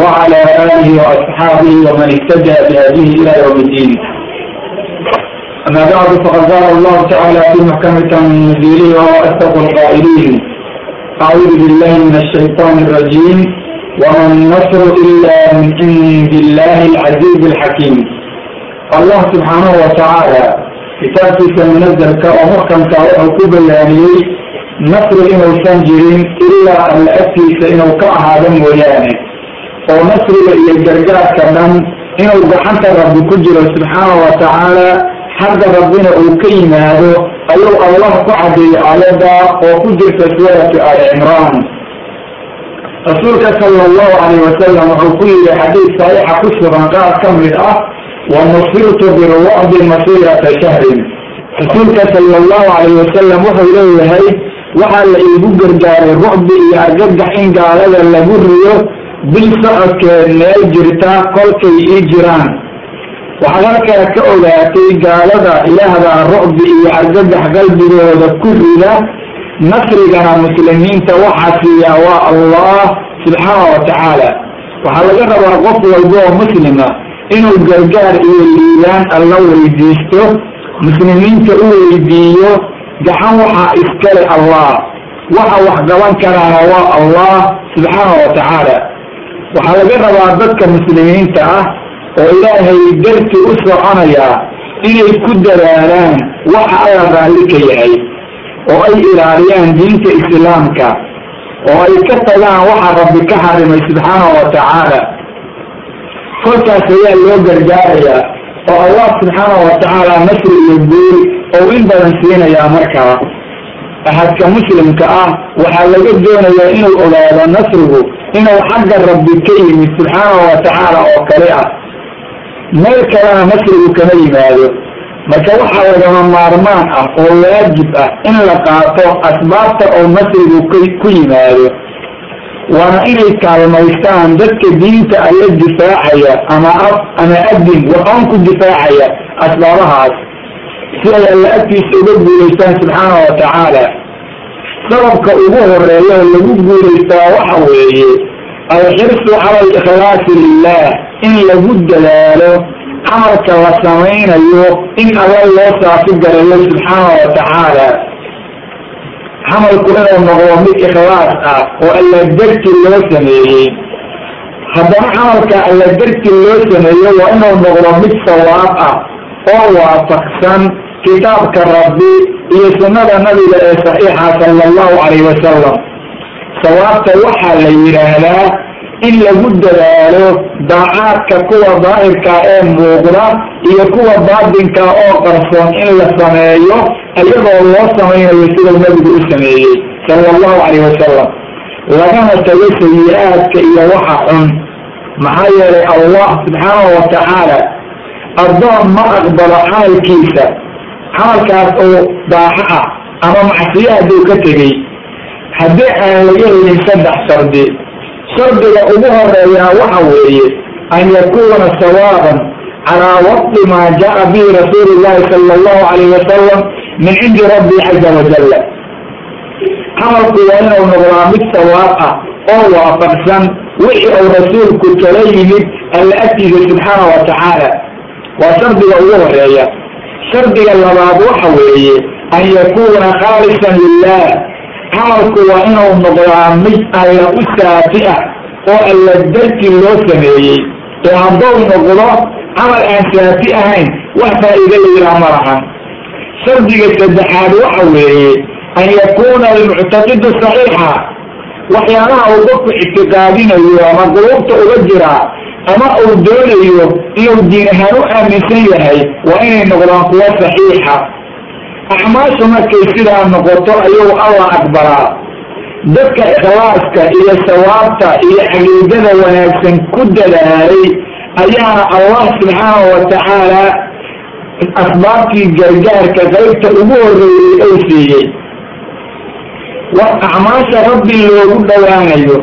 Speaker 2: وعلى آله وأصحابه ومن اهتدى بهذه إلى يوم الدين أما بعد فقد قال الله تعالى في محكمة تنزيله وأتقوا القائلين أعوذ بالله من الشيطان الرجيم وما النصر إلا من عند الله العزيز الحكيم الله سبحانه وتعالى kitaabkiisa munazalka oo muxkamka wuxuu ku bayaaniyey nasri inuusan jirin ilaa alla agtiisa inuu ka ahaado mooyaane oo nasriga iyo gargaarka dhan inuu gacanta rabbi ku jiro subxaanahu wa tacaala xagga rabbina uu ka yimaado ayuu rasuulka sala allahu calayh wasalam wuxuu ku yihi xadiis saxiixa ku sugan qaar ka mid ah wanusirtu birwacdi masirata shahrin. Rasuulka sala allahu calayh wasalam wuxuu leeyahay waxaa la iigu gargaaray rucdi iyo argagax in gaalada lagu riyo bil socodkeed meel jirta kolkay ii jiraan. Waxaad halkaa ka ogaatay gaalada ilaahdaa rucdi iyo argagax qalbigooda ku rida nasrigana muslimiinta waxaa siiyaa waa allah subxaana wa tacaala waxaa laga rabaa qof walba oo muslima inuu gargaar iyo liibaan alla weydiisto muslimiinta u weydiiyo gacan waxaa iskale allah. Waxa wax qaban karaana waa allah subxaana wa tacaala waxaa laga rabaa dadka muslimiinta ah oo ilaahay darti u soconaya inay ku dadaalaan waxa alla raalli ka yahay oo ay ilaaliyaan diinta islaamka oo ay ka tagaan waxa rabbi ka xarimay subxaana wa tacaala. Kolkaas ayaa loo gargaarayaa oo allah subxaana wa tacaala nasri iyo guul ou in badan siinayaa markaa axadka muslimka ah waxaa laga doonayaa inuu ogaado nasrigu inuu xagga rabbi ka yimid subxaana wa tacaala oo kale ah. Meel kalena nasrigu kama yimaado marka waxaa lagama maarmaan ah oo waajib ah in la qaato asbaabta oo nasrigu ku yimaado waana inay kaalmaystaan dadka diinta alla difaacaya ama af ama adin waxoon ku difaacaya asbaabahaas si ay alla agtiisa uga guulaystaan subxaana wa tacaala. Sababka ugu horreeya lagu guulaystaa waxa weeye alxirsu cala alikhlaasi lilah in lagu dadaalo camalka la samaynayo in alla loo saafi garayo subxaana wa tacaala. Camalku inuu noqdo mid ikhlaas ah oo alla darti loo sameeyey. Haddana camalka alla darti loo sameeyo waa inuu noqdo mid sawaab ah oo waafaqsan kitaabka rabbi iyo sunnada nabiga ee saxiixa sala allahu calayh wasalam sawaabta waxaa la yidhaahdaa in lagu dadaalo daacaadka kuwa daahirka ee muuqda iyo kuwa baatinka oo qarsoon in la sameeyo iyadoo loo samaynayo sidau nabigu u sameeyey sala allahu calayh wasalam lagana tago sayi-aadka iyo waxa xun. Maxaa yeelay allah subxaanahu wa tacaala addoon ma aqbalo camalkiisa camalkaas oo daaxo ah ama macsiyo hadduu ka tegey. Haddii aan laga helin saddex shardi shardiga ugu horeeyaa waxa weeye an yakuuna sawaaban calaa waqti maa jaa bihi rasuulu llahi sala allahu calayh wasalam min cindi rabbi caza wajalla camalku waa inuu noqdaa mid sawaab ah oo waafaqsan wixii uu rasuulku kala yimid alla agtiisa subxaana wa tacaala. Waa shardiga ugu horreeya shardiga labaad waxa weeye an yakuuna khaalisan lilah camalku waa inuu noqdaa mid alla u saafi ah oo alla darti loo sameeyey. Ee hadduu noqdo camal aan saafi ahayn wax faa'iido layidhaha ma lahan shardiga saddexaad waxa weeye an yakuuna almuctaqidu saxiixa. Waxyaalaha uu qofku ictiqaadinayo ama quluubta uga jiraa ama uu doonayo inuu diin ahaan u aaminsan yahay waa inay noqdaan kuwo saxiixa acmaashu markay sidaa noqoto ayuu allah aqbalaa dadka ikhlaaska iyo sawaabta iyo caqiidada wanaagsan ku dadaalay ayaana allah subxaanahu wa tacaala asbaabtii gargaarka qaybta ugu horreeyey ou siiyey. Acmaasha rabbi loogu dhowaanayo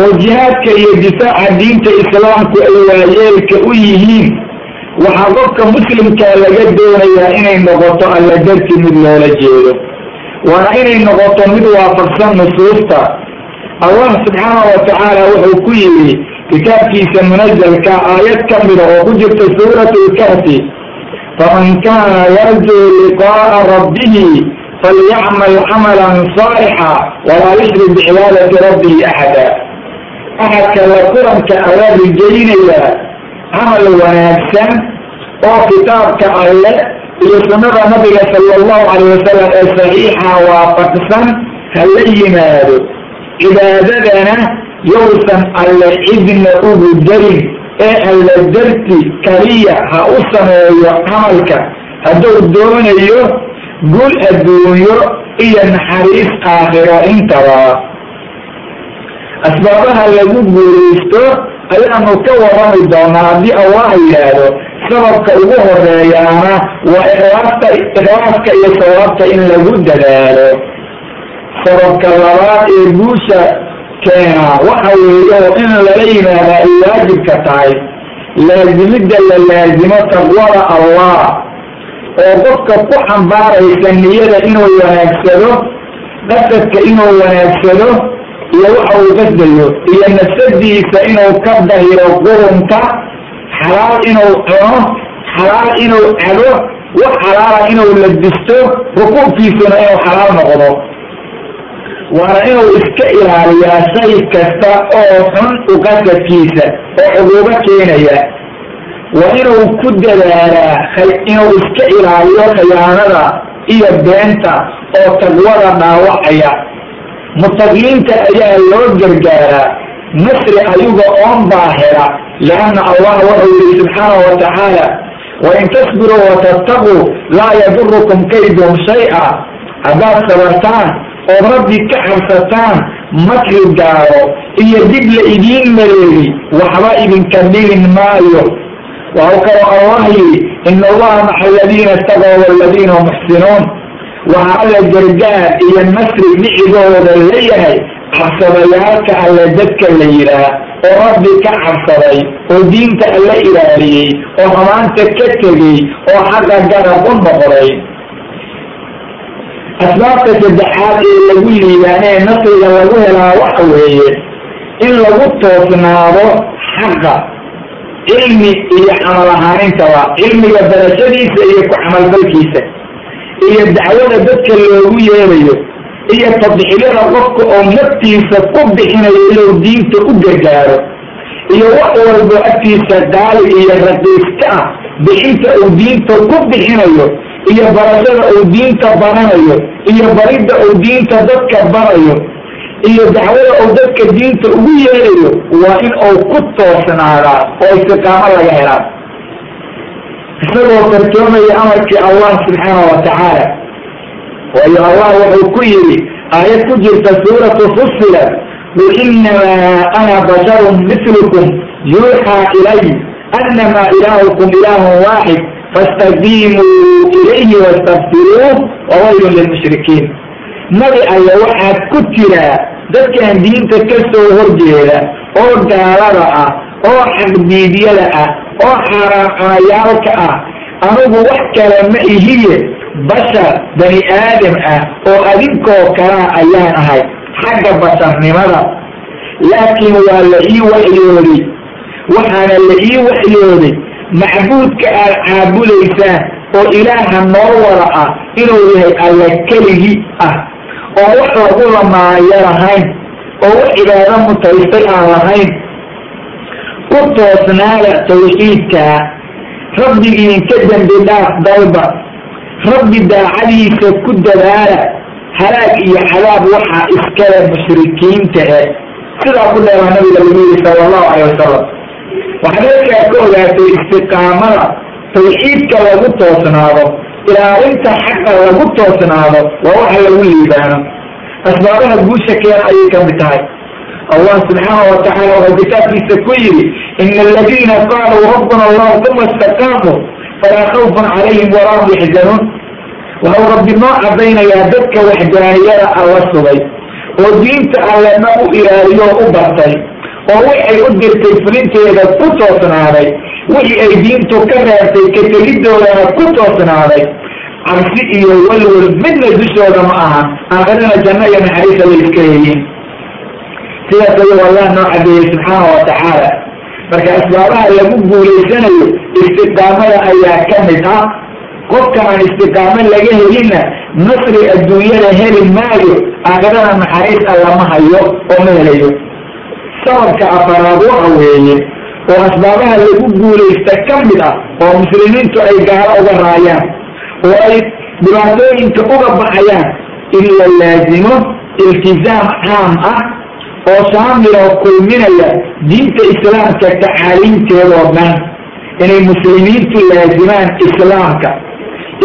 Speaker 2: oo jihaadka iyo difaaca diinta islaamku ay waayeelka u yihiin waxaa qofka muslimkaa laga doonayaa inay noqoto alla darti mid loola jeedo. Waana inay noqoto mid waafaqsan nusuusta. Allah subxaana wa tacaala wuxuu ku yidhi kitaabkiisa munazalka aayad ka mida oo ku jirta suurat lkahfi faman kaana yarjuu liqaa'a rabbihi falyacmal camalan saalixa walaa yushrik bicibaadati rabbihi axada. Axadka la kulanka alla rijaynaya camal wanaagsan oo kitaabka alle iyo sunnada nabiga sala allahu calayh wasalam ee saxiixa waafaqsan hala yimaado. Cibaadadana yowsan alle cidna ugu darin ee alla darti kaliya ha u sameeyo camalka. Hadduu doonayo guul adduunyo iyo naxariis aakhiro intaba. Asbaabaha lagu guulaysto ayaanu ka warrami doonaa haddii allah yidhaahdo sababka ugu horeeyaana waa ikhlaasta ikhlaaska iyo sawaabta in lagu dadaalo. Sababka labaad ee guusha keena waxa weeye oo in lala yimaada ay waajibka tahay laasimidda la laasimo taqwada allah oo qofka ku xambaaraysa niyada inuu wanaagsado qasadka inuu wanaagsado iyo waxa uu qasdayo iyo nafsadiisa inuu ka dahiro qurunka xalaal inuu cuno xalaal inuu cabo wax xalaala inuu labisto rukuubkiisuna inuu xalaal noqdo. Waana inuu iska ilaaliyaa shay kasta oo xun uqasadkiisa oo cuquubo keenaya. Waa inuu ku dadaalaa inuu iska ilaaliyo khiyaanada iyo beenta oo taqwada dhaawacaya mutaqiinta ayaa loo gargaaraa. Nasri ayaga oon baa hela. Lianna allah wuxuu yihi subxaanahu wa tacaala wain tasbiruu watattaquu laa yadurukum kaydum shay-a. Haddaad sabartaan ood rabbi ka cabsataan makri gaaro. Iyo dib la idiin mareegi waxba idinka dhigin maayo. Waxau kaloo allah yidhi ina allaha maca aladiina istaqow waladiina muxsinuun waxaa alla gargaar iyo nasri dhicigooda leeyahay cabsadayaalka alle dadka la yidhaah oo rabbi ka cabsaday oo diinta alla ilaaliyey oo xumaanta ka tegey oo xaqa garab u noqday. Asbaabta saddexaad ee lagu liibaanee nasriga lagu helaa waxa weeye in lagu toosnaado xaqa cilmi iyo camal ahaanintaba cilmiga barashadiisa iyo ku camalfalkiisa iyo dacwada dadka loogu yeerayo iyo tadxiyada qofka oo naftiisa ku bixinayo inuu diinta u gargaaro iyo wax walbo agtiisa qaali iyo raqiiska ah bixinta uu diinta ku bixinayo iyo barashada uu diinta baranayo iyo baridda uu diinta dadka barayo iyo dacwada uu dadka diinta ugu yeerayo waa in uu ku toosnaadaa oo istiqaamo laga helaa isagoo kartoomaya amarkii allah subxaana wa tacaala waayo allah wuxuu ku yidhi aayad ku jirta suuratu fusilat qul inamaa ana basharun mitlukum yuuxaa ilay annamaa ilaahukum ilaahun waaxid fastaqiimuu ilayhi wastakfiruuh wawaylun lilmushrikiin. Nabi aya waxaad ku tiraa dadkan diinta ka soo horjeeda oo gaalada ah oo xaqdiidyada ah oo xaaraan cunayaalka ah anugu wax kale ma ihiye
Speaker 1: bashar bani aadam ah oo adinkoo kalaa ayaan ahay xagga basharnimada laakiin waa la ii waxyooday waxaana la ii waxyooday macbuudka aad caabudaysaan oo ilaaha noo wada ah inuu yahay alla keligii ah oo wax lagu lamaayo lahayn oo wax cibaado mutaystay aan lahayn ku toosnaada tawxiidkaa rabbigiin ka dembi dhaaf dalba. Rabbi daacadiisa ku dadaala halaag iyo cadaab waxaa iskale mushrikiinta eh. Sidaa ku dheeraa nabiga lagu yiri sala allahu calay wasalam waxaad halkaa ka ogaatay istiqaamada tawxiidka lagu toosnaado ilaalinta xaqa lagu toosnaado waa waxa lagu liibaano. Asbaabaha guusha keena ayay ka mid tahay allah subxaana wa tacaala wuxuu kitaabkiisa ku yidhi ina aladiina qaaluu rabbuna allah uma istaqaamuu falaa khawfun calayhim walaa hum yaxzanuun wuxuu rabbi noo caddaynayaa dadka waxdaaniyada alla sugay oo diinta allena u ilaaliyo u bartay oo waxay u dirtay fulinteeda ku toosnaaday wixii ay diintu ka reebtay ka tegidoodana ku toosnaaday cabsi iyo walwal midna dushooda ma aha aakhirana janno iyo naxariisa way iska leeyiin sidaas ayuu allah noo cadeeyey subxaana wa tacaala. Marka asbaabaha lagu guulaysanayo istiqaamada ayaa ka mid ah. Qofka aan istiqaamo laga helinna nasri adduunyada heli maayo aakhirana naxariis allama hayo oo ma helayo. Sababka afaraad waxa weeye oo asbaabaha lagu guulaysta ka mid ah oo muslimiintu ay gaalo uga raayaan oo ay dhibaatooyinka uga baxayaan in la laazimo iltizaam caam ah oo shaamil oo kulminaya diinta islaamka tacaaliimteedoo dhan inay muslimiintu laazimaan islaamka.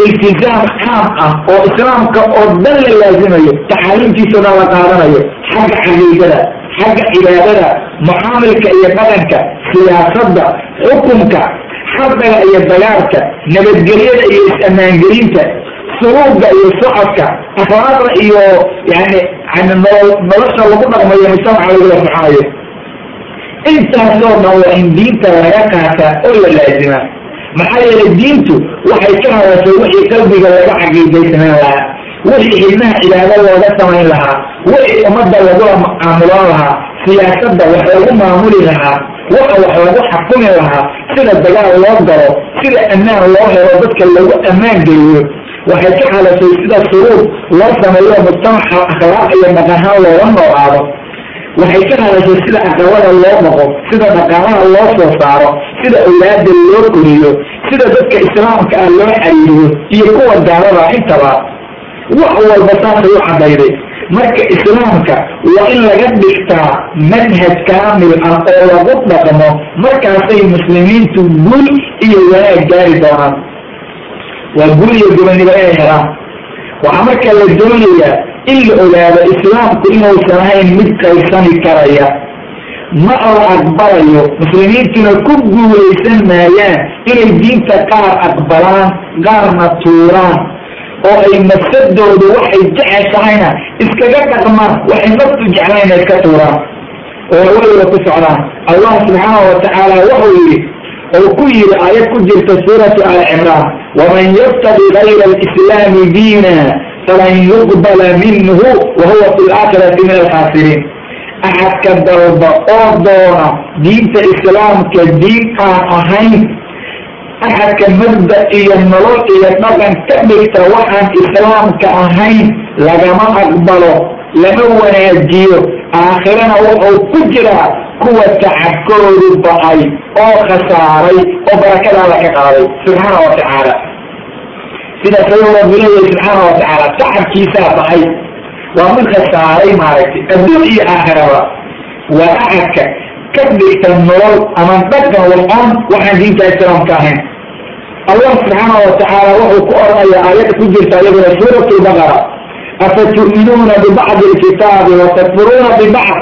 Speaker 1: Iltizaam caam ah oo islaamka oo dhan la laazimayo tacaaliimtiisao dhan la qaadanayo xagga caqiidada xagga cibaadada mucaamilka iyo dhaqanka siyaasadda xukunka xardaga iyo dagaalka nabadgelyada iyo is-ammaangelinta suruuga iyo socodka akhlaaqda iyo yani yani nolosha lagu dhaqmayo mujtamaca lagula soconayo intaasoo dhan waa in diinta laga qaataa oo la laazima. Maxaa yeelay diintu waxay ka hadashay wixii qalbiga laga caqiidaysanayn lahaa wixii xidnaha cibaado looga samayn lahaa wixii ummadda lagula mucaamuloon lahaa siyaasadda wax lagu maamuli lahaa waxa wax lagu xakumi lahaa sida dagaal loo galo sida ammaan loo helo dadka lagu ammaan geliyo waxay ka hadashay sida suruur loo sameeyo mujtamaca akhlaaq iyo dhaqanhaan looga noolaado waxay ka hadashay sida aqabada loo dhaqo sida dhaqaalaha loo soo saaro sida awlaada loo koriyo sida dadka islaamka ah loo xariiriyo iyo kuwa gaalada intaba. Wax walba saasay u cadayday. Marka islaamka waa in laga dhigtaa manhaj kaamil ah oo lagu dhaqmo markaasay muslimiintu guul iyo wanaag gaari doonaan waa guul iyo gobaniba inay waxaa marka la doonayaa in la ogaado islaamku inuusan ahayn mid qaybsani karaya. Ma la aqbalayo muslimiintuna ku guulaysan maayaan inay diinta qaar aqbalaan qaarna tuuraan oo ay nafsadoodu waxay jeceshahayna iskaga dhaqmaan waxay naftu jeclayna iska tuuraan. Oo hawadiba ku socdaan. Allah subxaana wa tacaala wuxuu yidhi oo ku yidhi aayad ku jirta suuratu ali cimraan waman yabtagi gayra alislaami diina falan yuqbala minhu wa huwa fi laakhirati min alkhaasiriin axadka dalba oo doona diinta islaamka diin aan ahayn axadka mabda iyo nolol iyo dhaqan ka dhigta waxaan islaamka ahayn lagama aqbalo lama wanaajiyo aakhirana wuxuu oo barakada alla ka qaaday subxaana wa tacaala. Sidaas rabbi leeyahay subxaana wa tacaala tacabkiisaa ba'ay waa mid khasaaray maaragtay adduun iyo aakhiraba. Waa axadka ka dhigta nolol ama dhaqan wal-aan waxaan diinta islaamka ahayn. Allah subxaana wa tacaala wuxuu ku oranaya aayadda ku jirta iyaduna suurat lbaqara afatu'minuuna bibacdi lkitaabi watakfuruuna bibacd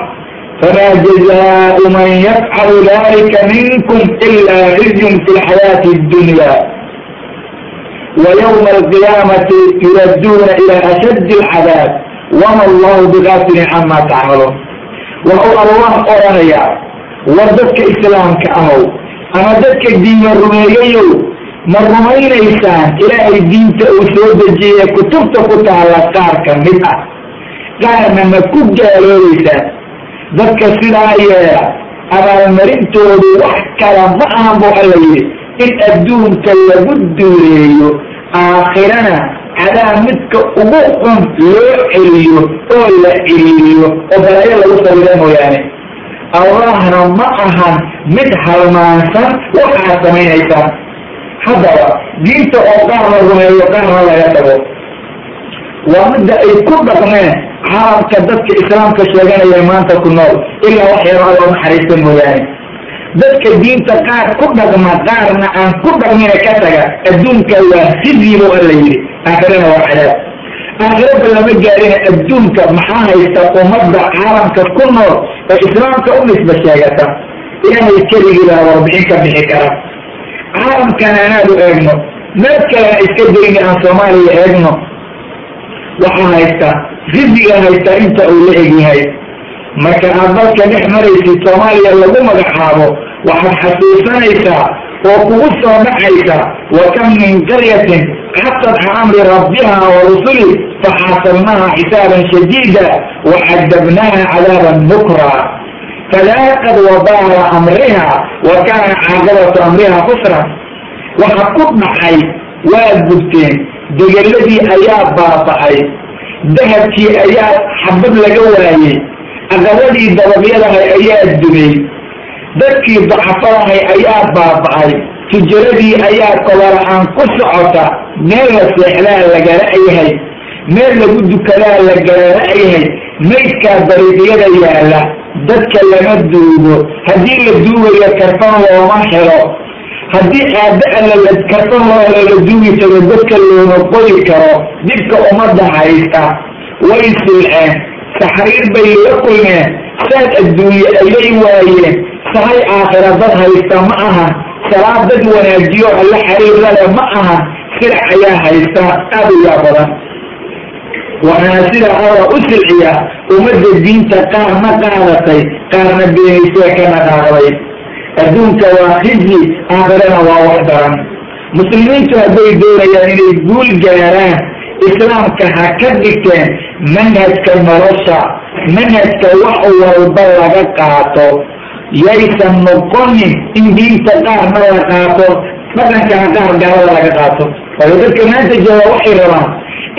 Speaker 1: فما جزاء من يفعل ذلك منكم إلا خزي في الحياة الدنيا ويوم القيامة يردون إلى أشد العذاب وما الله بغافل عما تعملون وهو الله أرانيا وردتك إسلامك أهو أما دتك الدين الرمييو ma rumaynaysaan ilaahay diinta uu soo dejiye kutubta ku taala qaar ka mid ah qaarna ma ku gaaloobaysaan dadka sidaa yeela abaalmarintoodu wax kala ma ahan buu alla yidhi in adduunka lagu duuleeyo aakhirana cadaab midka ugu xun loo celiyo oo la celiyo oo balaayo lagu sabida mooyaane. Allahna ma ahan mid halmaansan waxaad samaynaysaan. Haddaba diinta oo qaar la rumeeyo qaarna laga tago waa midda ay ku dhaqmeen carabka dadka islaamka sheeganaya maanta ku nool ilaa wax yaro alla naxariista mooyaane. Dadka diinta qaar ku dhaqma qaarna aan ku dhaqmina ka taga adduunka waa hizyibu alla yidhi. Aakhirana waa cadaab. Aakhirada lama gaarina adduunka maxaa haysta ummadda caalamka ku nool ee islaamka u nisba sheegata? Ilaahay keligii baa warbixin ka bixi kara. Caalamkana anaad u eegno. Meel kalena iska dayni aan soomaaliya eegno waxaa haysta riziga haysta inta uu la egyahay marka aad dalka dhex maraysid soomaaliya lagu magacaabo waxaad xasuusanaysaa oo kugu soo dhacaysa wa kam min qaryatin xasad can amri rabbiha wa rusuli faxaasabnaha xisaaban shadiida wacadabnaha cadaaban nukra. Fadaaqad wabaala amriha wa kaana caaqibatu amriha khusran. Waxa ku dhacay waa gubteen degeladii ayaa baaba'ay dahabkii ayaa xabad laga waayey aqabadii dababyadahay ayaa dumay dadkii dacafadahay ayaa baaba'ay tijaradii ayaa kobola-aan ku socota meel la seexdaa lagala yahay meel lagu dukadaa lagala yahay maydkaa dariiqyada yaalla dadka lama duugo haddii la duugayo karfan looma helo haddii aada alla la duugi tago dadka looma qodi karo dibka ummadda haysta way silceen taxriir bay la kulmeen. Saad adduunye ayay waayeen. Sahay aakhira dad haysta ma ahan salaad dad wanaajiyo alla xariirlale ma ahan sirac ayaa haysta aad u badan. Waxaana sida alla u silciya ummadda diinta qaarna qaadatay qaarna beenaysee kana qaaqday adduunka waa khizyi aakhirana waa wax daran muslimiintu hadday doonayaan inay guul gaaraan islaamka ha ka dhigteen manhajka nolosha manhajka wax walba laga qaato. Yaysan noqonin in diinta qaarna la qaato dhaqankana qaar gaalada laga qaato. Waayo dadka maanta jooga waxay rabaan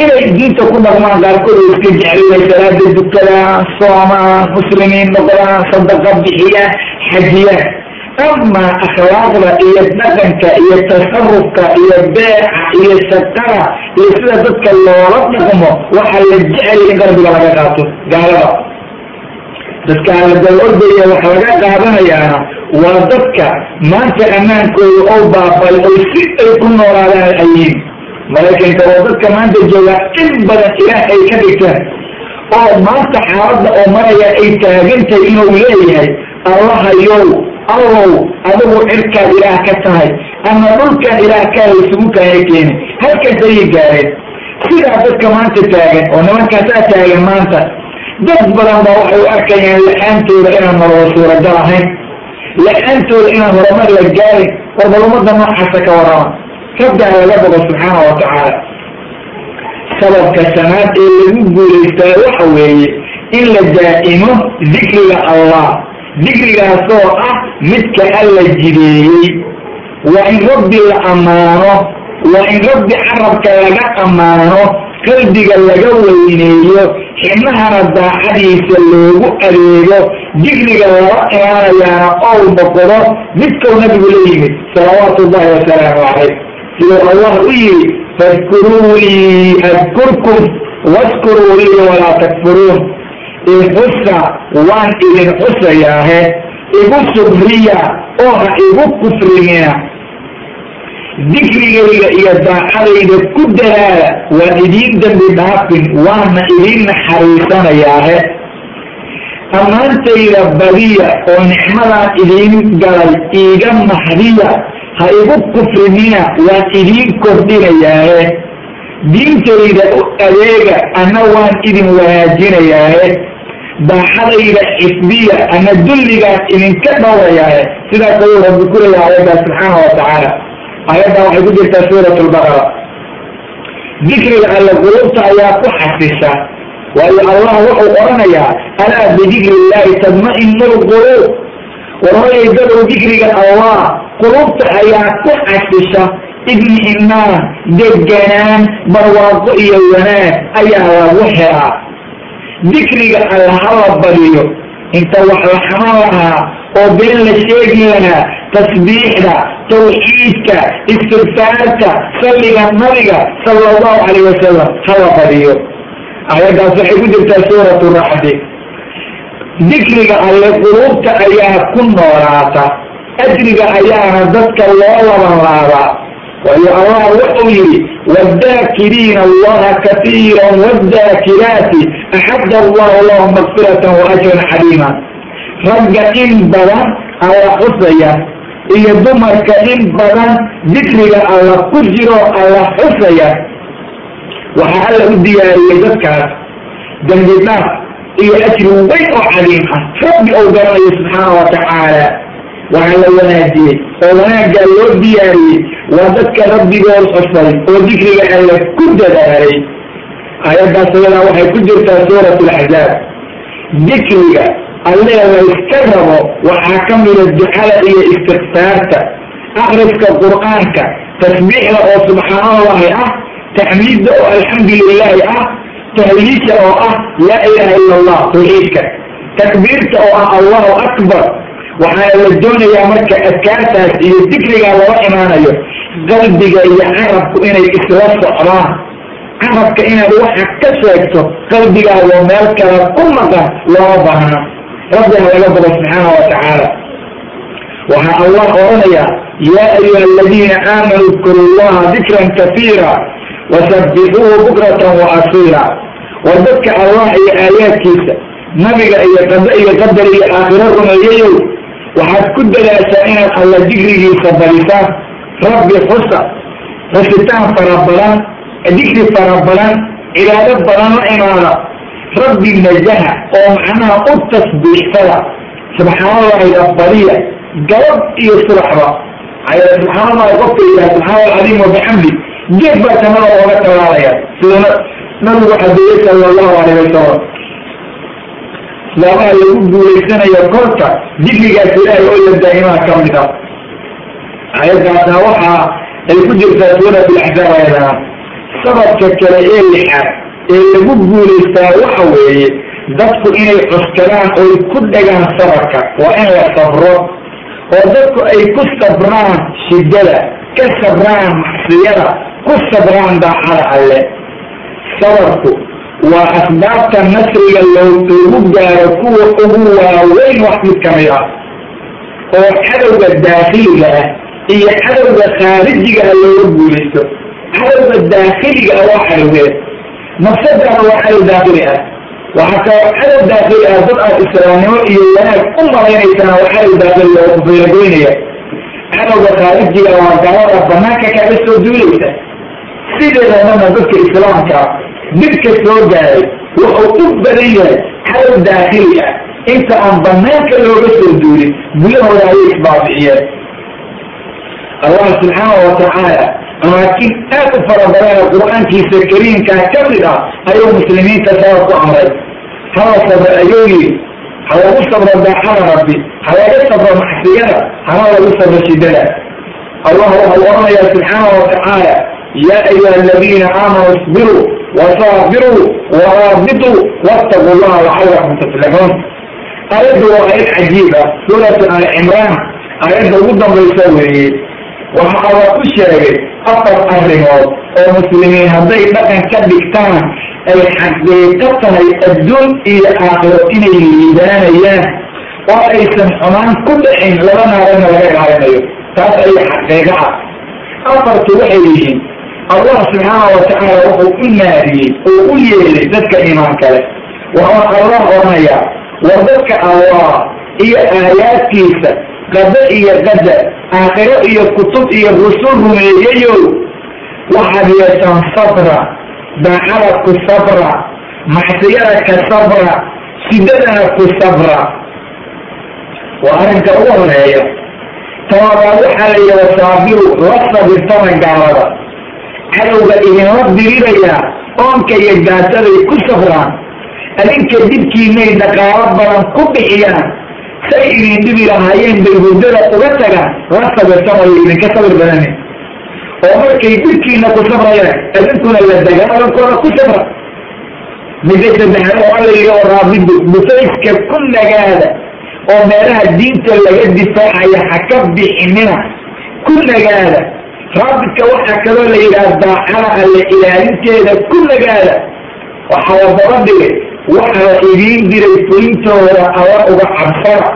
Speaker 1: inay diinta ku dhaqmaan qaarkood oo iska jecliyay salaada dukadaan soomaan muslimiin noqdaan sadaqa bixiyaan xajiyaan ama akhlaaqda iyo dhaqanka iyo tasarufka iyo beeca iyo shaqada iyo sida dadka loola dhaqmo waxaa la jeceliya in qalbiga laga qaato gaalada dadka aladal ordaya waxa laga qaadanayaana waa dadka maanta ammaankooda oo baabay oo si ay ku noolaadaan ayiin maraykanka waa dadka maanta jooga in badan ilaah ay ka dhigteen oo maanta xaaladda oo maraya ay taagantahay inuu leeyahay allahayow allow adigu cirkaad ilaah ka tahay ama dhulkan ilaah kaa isugu kaaya keeni halkaas ayay gaareen sidaa dadka maanta taagan oo nimankaasaa taagan maanta dad badan baa waxay u arkayaan la'aantooda inaan nololo suuragal ahayn. La'aantooda inaan horumar la gaarin warbal ummadda noocaasa ka warrama. Rabbiga laga bogo subxaana wa tacaala. Sababka sanaad ee lagu guulaystaa waxa weeye in la daa'imo dikriga allah dikrigaasoo ah midka alla jideeyey. Waa in rabbi la ammaano waa in rabbi carabka laga ammaano qalbiga laga weyneeyo xibnahana daacadiisa loogu adeego dikriga lala imaanayaana ow noqdo midkau nabigu la yimid salawaatu ullahi wasalaamu calayh. Siduu allah u yidhi fadkuruunii adkurkum waskuruu lii walaa takfuruun ixusa waan idin xusayaahe igu subriya oo ha igu kufrimina dikrigayga iyo daacadayda ku dalaala waan idiin dambi dhaafin waana idiin naxariisanayaahe ammaantayda badiya oo nicmadaan idiin galay iiga mahdiya ha igu kufrimina waan idiin kordhinayaahe diintayda u adeega ana waan idin wanaajinayaahe daacadayda xifdiya ana dulligaan idinka dhawayaahe sidaas ayuu rabbi ku leeyahay ayaddaa subxaana wa tacaala. Ayaddan waxay ku jirtaa suurat lbaqara dikriga alle qulubta ayaa ku xasisha waayo allah wuxuu oranayaa alaa bidikri illahi tadma'inu lquluub. Warhooyay dadow dikriga allah qulubta ayaa ku xasisha ibni imaan deganaan barwaaqo iyo wanaag ayaa lagu helaa dikriga alle hala badiyo. Inta wax la xaman lahaa oo been la sheegi lahaa tasbiixda tawxiidka istigfaarta salliga nabiga sala allahu calayh wasalam hala badiyo. Ayaddaas waxay ku jirtaa suuratu raxdi dikriga alle quluubta ayaa ku noolaata. Ajriga ayaana dadka loo laban allah wuxuu yidhi wadaakiriina allaha katiira wadaakiraati axadda allahu lahum makfiratan wa ajran xaliima ragga in badan alla xusaya iyo dumarka in badan dikriga alla ku jiro alla xusaya waxaa alla u diyaariyey dadkaas dembi iyo ajri weyn oo caliim ah rabbi ou garanayo subxaana wa tacaala waxaa la wanaajiyey oo wanaaggaa loo diyaariyey waa dadka rabbigood xusay oo dikriga alle ku dadaalay. Ayaddaas ayadaa waxay ku jirtaa suurat alaxzaab dikriga alle layska rabo waxaa ka mida ducada iyo istikfaarta akriska qur'aanka tasbiixda oo subxaanallahi ah taxmiidda oo alxamdu lilaahi ah tahliisha oo ah laa ilaha ila allah tawxiidka takbiirta oo ah allahu akbar waxaana la doonayaa marka adkaartaas iyo dikrigaa lala imaanayo qalbiga iyo carabku inay isla socdaan. Carabka inaad waxa ka sheegto qalbigaadoo meel kale ku maqan looma baahna rabbi ha laga bado subxaana wa tacaala. Waxaa allah oranayaa yaa ayuha aladiina aamanuu udkuru llaha dikran kafiira wasabbixuuhu bukratan wa asiila war dadka allah iyo aayaadkiisa nabiga iyo qada iyo qadar iyo aakhiro rumeeyayow waxaad ku dadaashaa inaad alla dikrigiisa badisaan rabbi xusa xusitaan fara badan dikri fara badan cibaado badan la imaada. Rabbi najaha oo macnaha u tasbiixsada. Subxaanallahida badiya gabad iyo subaxba. Subxaanallahi qofka yidhaha subxaana alcadiim wabixamdi geed baa jannada ooga talaalaya sida nabigu xadeeyey sala allahu alayh wasalam islaabaha lagu guulaysanayo korka dikrigaas ilaahay oo la daa'imaha ka mid ah. Ayadaasna waxa ay ku jirtaa suurat alaxzaab ayadana sababka kale ee lixaad ee lagu guulaystaa waxa weeye dadku inay cuskadaan oy ku dhagaan sabarka waa in la sabro. Oo dadku ay ku sabraan shidada ka sabraan macsiyada ku sabraan daacada alle. Sabarku waa asbaabta nasriga lagu gaaro kuwa ugu waaweyn wax mid ka mid ah oo cadowga daakiliga ah iyo cadowga khaarijiga ah looga guulaysto. Cadowga daakiliga ah waa cadowgeed nafsadana waa cadow daakili ah. Waxaa kaloo cadow daakili ah dad aad islaamnimo iyo wanaag u malaynaysana waa cadow daakili oo kufeelagoynaya cadowga khaarijiga waa gaalada banaanka kaga soo duulaysa. Sideedadana dadka islaamka dhibka soo gaaray wuxuu u badan yahay cadow daakili ah. Inta aan banaanka looga soo duulin gudahooda ayay isbaabi'iyeen allah subxaana wa tacaala amaakin aad u fara badana qur'aankiisa kariimkaa ka mid ah ayuu muslimiinta sabab ku amray. Hala sabra ayuu yidhi ha lagu sabro daacada rabbi. Ha laga sabro macsiyada. Hana lagu sabro shidada allah wuxuu oranayaa subxaana wa tacaala ya ayuha aladiina aamanuu isbiruu wasaabiruu waraabituu wattaquu llaha lacalakum tuflixuun aayaddu waa aayad cajiib ah suuratu ali cimraan aayadda ugu dambaysa weeye waxa alla ku sheegay afar arrimood oo muslimiin hadday dhaqan ka dhigtaan ay xaqiiqo tahay adduun iyo aakhiro inay liibaanayaan oo aysan xumaan ku dhicin ah allah subxaana wa tacaala wuxuu u naadiyey oo u yeelay dadka iimaan kale. Waxaa allah oranayaa war dadka allah iyo aayaadkiisa qado iyo qadar aakhiro iyo kutub iyo rusul rumeeyayow waxaad yeeshaan sabra daacada ku sabra macsiyada ka sabra shidadana ku sabra. Waa arrinka ugu horreeya tababaad waxaa la yidhi wasaabiru la sabirtama gaalada cadowga idinla dirirayaa oonka iyo gaasaday ku safraan. Adinka dibkiinay dhaqaalo badan ku bixiyaan say idin dhibi lahaayeen bay hurdada uga tagaan la sabirtamayo idinka sabir badani. Oo markay dibkiina ku safrayaan adinkuna la dagaalankooda ku safra. Midda saddexaad oo alla yidhi oo raabidu busayska ku nagaada oo meelaha diinta laga difaacaya ha ka bixinina ku nagaada raabidka waxaa kaloo la yidhaha daacada alle ilaalinteeda ku nagaada waxaa la daba dhigay waxaa idiin diray fulintooda alla uga cabsada.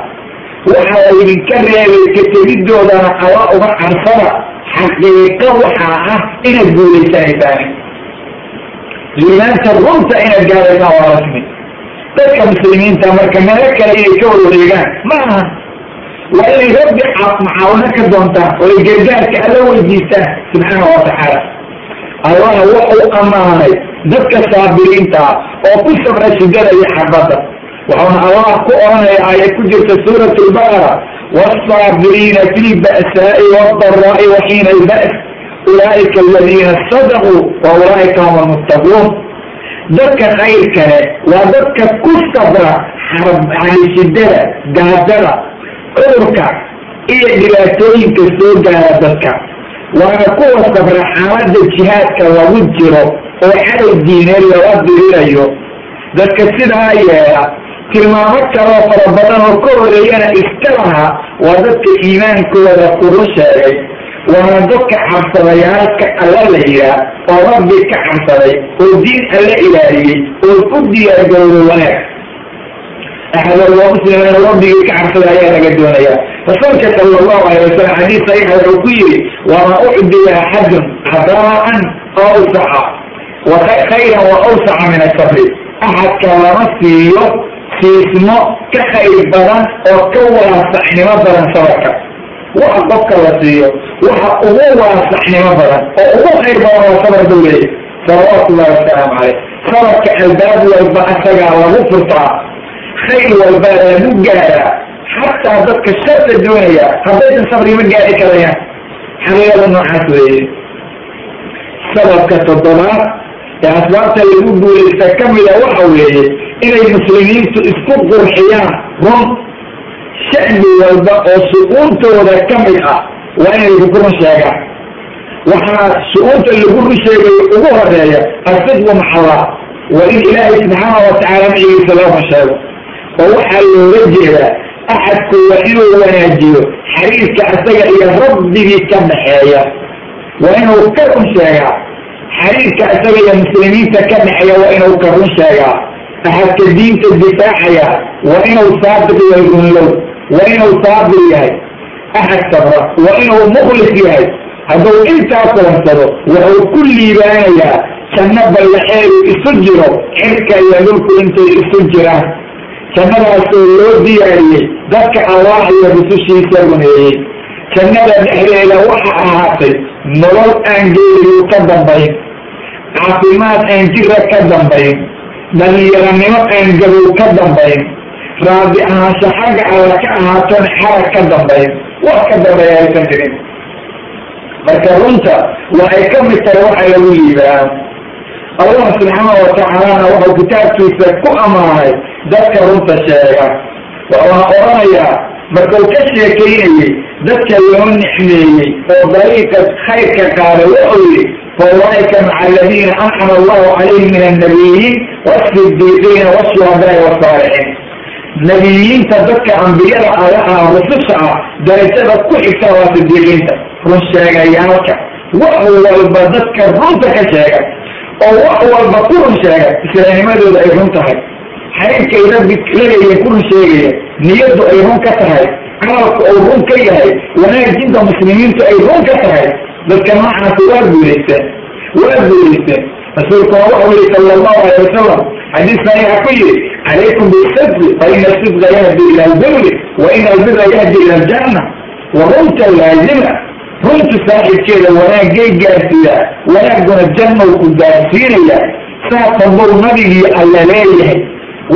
Speaker 1: Waxaa idinka reebay kategidoodana alla uga cabsada. Xaqiiqo waxaa ah inaad guulaysanaysaan liimaanta runta inaad gaadaysaan waa rasmi dadka muslimiinta marka meelo kale inay ka warwareegaan ma aha waa inay rabbi macaawino ka doontaan oo ay gargaarka alla weydiistaan subxaana watacaala allaha wuxuu ammaanay dadka saabiriinta ah oo ku sabra shidada iyo xabadda waxauna allah ku oranaya aayad ku jirta suurat lbaqara wاsaabiriina fi lba'saa'i wاdaraa'i waxiina alba'س ulaa'ika aladiina sadaquu wa ulaa'ika hum almuttaquun dadka khayrkale waa dadka ku sabra yani shidada gaadada cudurka iyo dhibaatooyinka soo gaara dadka. Waana kuwa sabra xaalada jihaadka lagu jiro oo cadow diineed lala dirirayo dadka sidaa yeela tilmaamo kaloo fara badan oo ka horeeyana iska laha waa dadka iimaankooda kuru sheegay waana dadka cabsadayaalka alla la yihaa oo rabbi ka cabsaday oo diin alla ilaaliyey oo u diyaargarowday wanaag axadalwa muslimin rabbigii ka cabsada ayaa laga doonaya rasuulka sala allahu alay wasalam xadiis saxiixa wuxuu ku yidhi wamaa ucdiya axadun cadaa'an awsaca khayran wa awsaca min asabri axadka lama siiyo siismo ka khayr badan oo ka waasacnimo badan sabarka waxa qofka la siiyo waxa ugu waasacnimo badan oo ugu khayr badan waa sabar buu leeyay salawaatu llahi wasalaamu caleyh sabarka albaab walba asagaa lagu furtaa khayr walbaa lagu gaaraa xataa dadka sharta doonaya haddaysan sabri ma gaari karayaan xaqiiqada noocaas weeye sababka toddobaad ee asbaabta lagu guulaysta ka mida waxa weeye inay muslimiintu isku qurxiyaan run shacbi walba oo su'uuntooda ka mid ah waa inay ku run sheegaan waxaa su'uunta lagu run sheegayo ugu horreeya asidqu maca allah waa in ilaahay subxaana watacaala macigiisa loo run sheego oo waxaa looga jeedaa axadku waa inuu wanaajiyo xiriirka isaga iyo rabbigii ka dhaxeeya. Waa inuu ka run sheegaa. Xiriirka isaga iyo muslimiinta ka dhaxeeya waa inuu ka run sheegaa. Axadka diinta difaacaya waa inuu saadiq yahay runlow waa inuu saabir yahay. Axad sabra waa inuu mukhlis yahay. Hadduu intaa kulansado wuxuu ku liibaanayaa janno ballaxeedu isu jiro cirka iyo dhulku intay isu jiraan jannadaasoo loo diyaariyey. Dadka allah iyo rusushiisa rumeeyey. Jannada dhexdeeda waxa ahaatay nolol aan geeriyu ka dambayn. Caafimaad aan jira ka dambayn. Dhalinyaranimo aan gabow ka dambayn. Raadi ahaansho xagga alla ka ahaatoon xarag ka dambayn. Wax ka dambeeya aysan jirin. Marka runta waxay ka mid tahay waxa lagu liibaan allah subxaana watacaalana wuxuu kitaabkiisa ku ammaanay dadka runta sheega. Waxuuna oranayaa markuu ka sheekaynayey dadka loo nicmeeyey oo dariiqa khayrka qaaday wuxuu yidhi faulaaika maca aladiina ancama allahu calayhim min annabiyiin wasidiiqiina washuhadaai wasaalixiin. Nebiyiinta dadka ambiyada ah rususha ah darajada ku xigta waa sidiiqiinta run sheegayaalka wax walba dadka runta ka sheega oo wax walba ku run sheega islaamnimadooda ay run tahay. Xariirkay rabbi lagaya ku run sheegaya niyaddu ay run ka tahay camalku uu run ka yahay wanaajinta muslimiintu ay run ka tahay. Dadka noocaasi waa guulaysteen waa guulaysteen rasuulkuna wuxuu yihi sala allahu alay wasalam xadiis saxiixa ku yihi calaykum bisidqi fa ina sidqa yahdi ila albirri wa ina albira yahdi ila aljanna wa runta laazima runta saaxibkeeda wanaagay gaarsiiya wanaaguna jannow ku gaarsiinaya saasan buu nabigii alle leeyahay.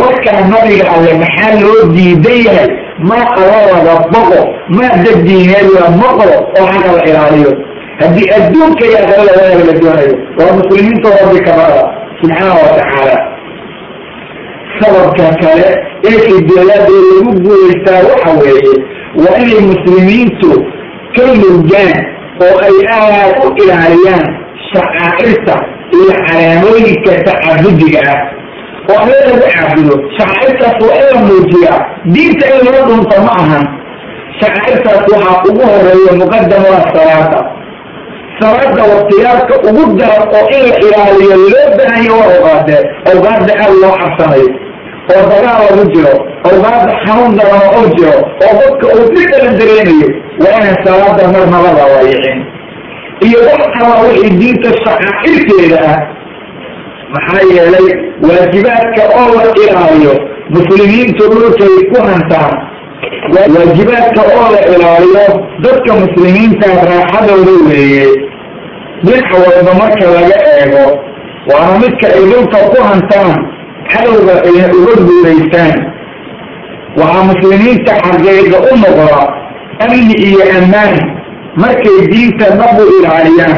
Speaker 1: Warkaa nabiga alle maxaa loo diidan yahay? Maa alalaga boqo maa daddiineed la maqlo oo xaqa la ilaaliyo. Haddii adduunka iyo aqala wanaag la doonayo waa muslimiinta rabbi kabada subxaana wa tacaala. Sababka kale ee xideelaada lagu guulaystaa waxa weeye waa inay muslimiintu ka murgaan oo ay aad u ilaaliyaan shacaa'irta iyo calaamooyinka tacabudiga ah. Oo alle lagu caabudo. Shacaa'irtaas waa in la muujiyaa diinta in laga dhunto ma ahan. Shacaa'irtaas waxaa ugu horreeya muqadamada salaada salaada waktiyaadka ugu daran oo in la ilaaliyo loo baahanya waa ogaade awgaada aad loo cabsanayo oo dagaal lagu jiro awgaada xanuun daran oo jiro oo dadka uu si kala dareemayo waa inaan salaada marnaba la waayicin. Iyo wax kala wixii diinta shacaa'irteeda ah maxaa yeelay waajibaadka oo la ilaaliyo muslimiintu dhulkay ku hantaan. Waajibaadka oo la ilaaliyo dadka muslimiinta raaxadooda weeye. Dhinaca walba marka laga eego waana midka ay dhulka ku hantaan ayna uga guulaystaan. Waxaa muslimiinta xaqiiqa u noqda amni iyo ammaan markay diinta dhabu ilaaliyaan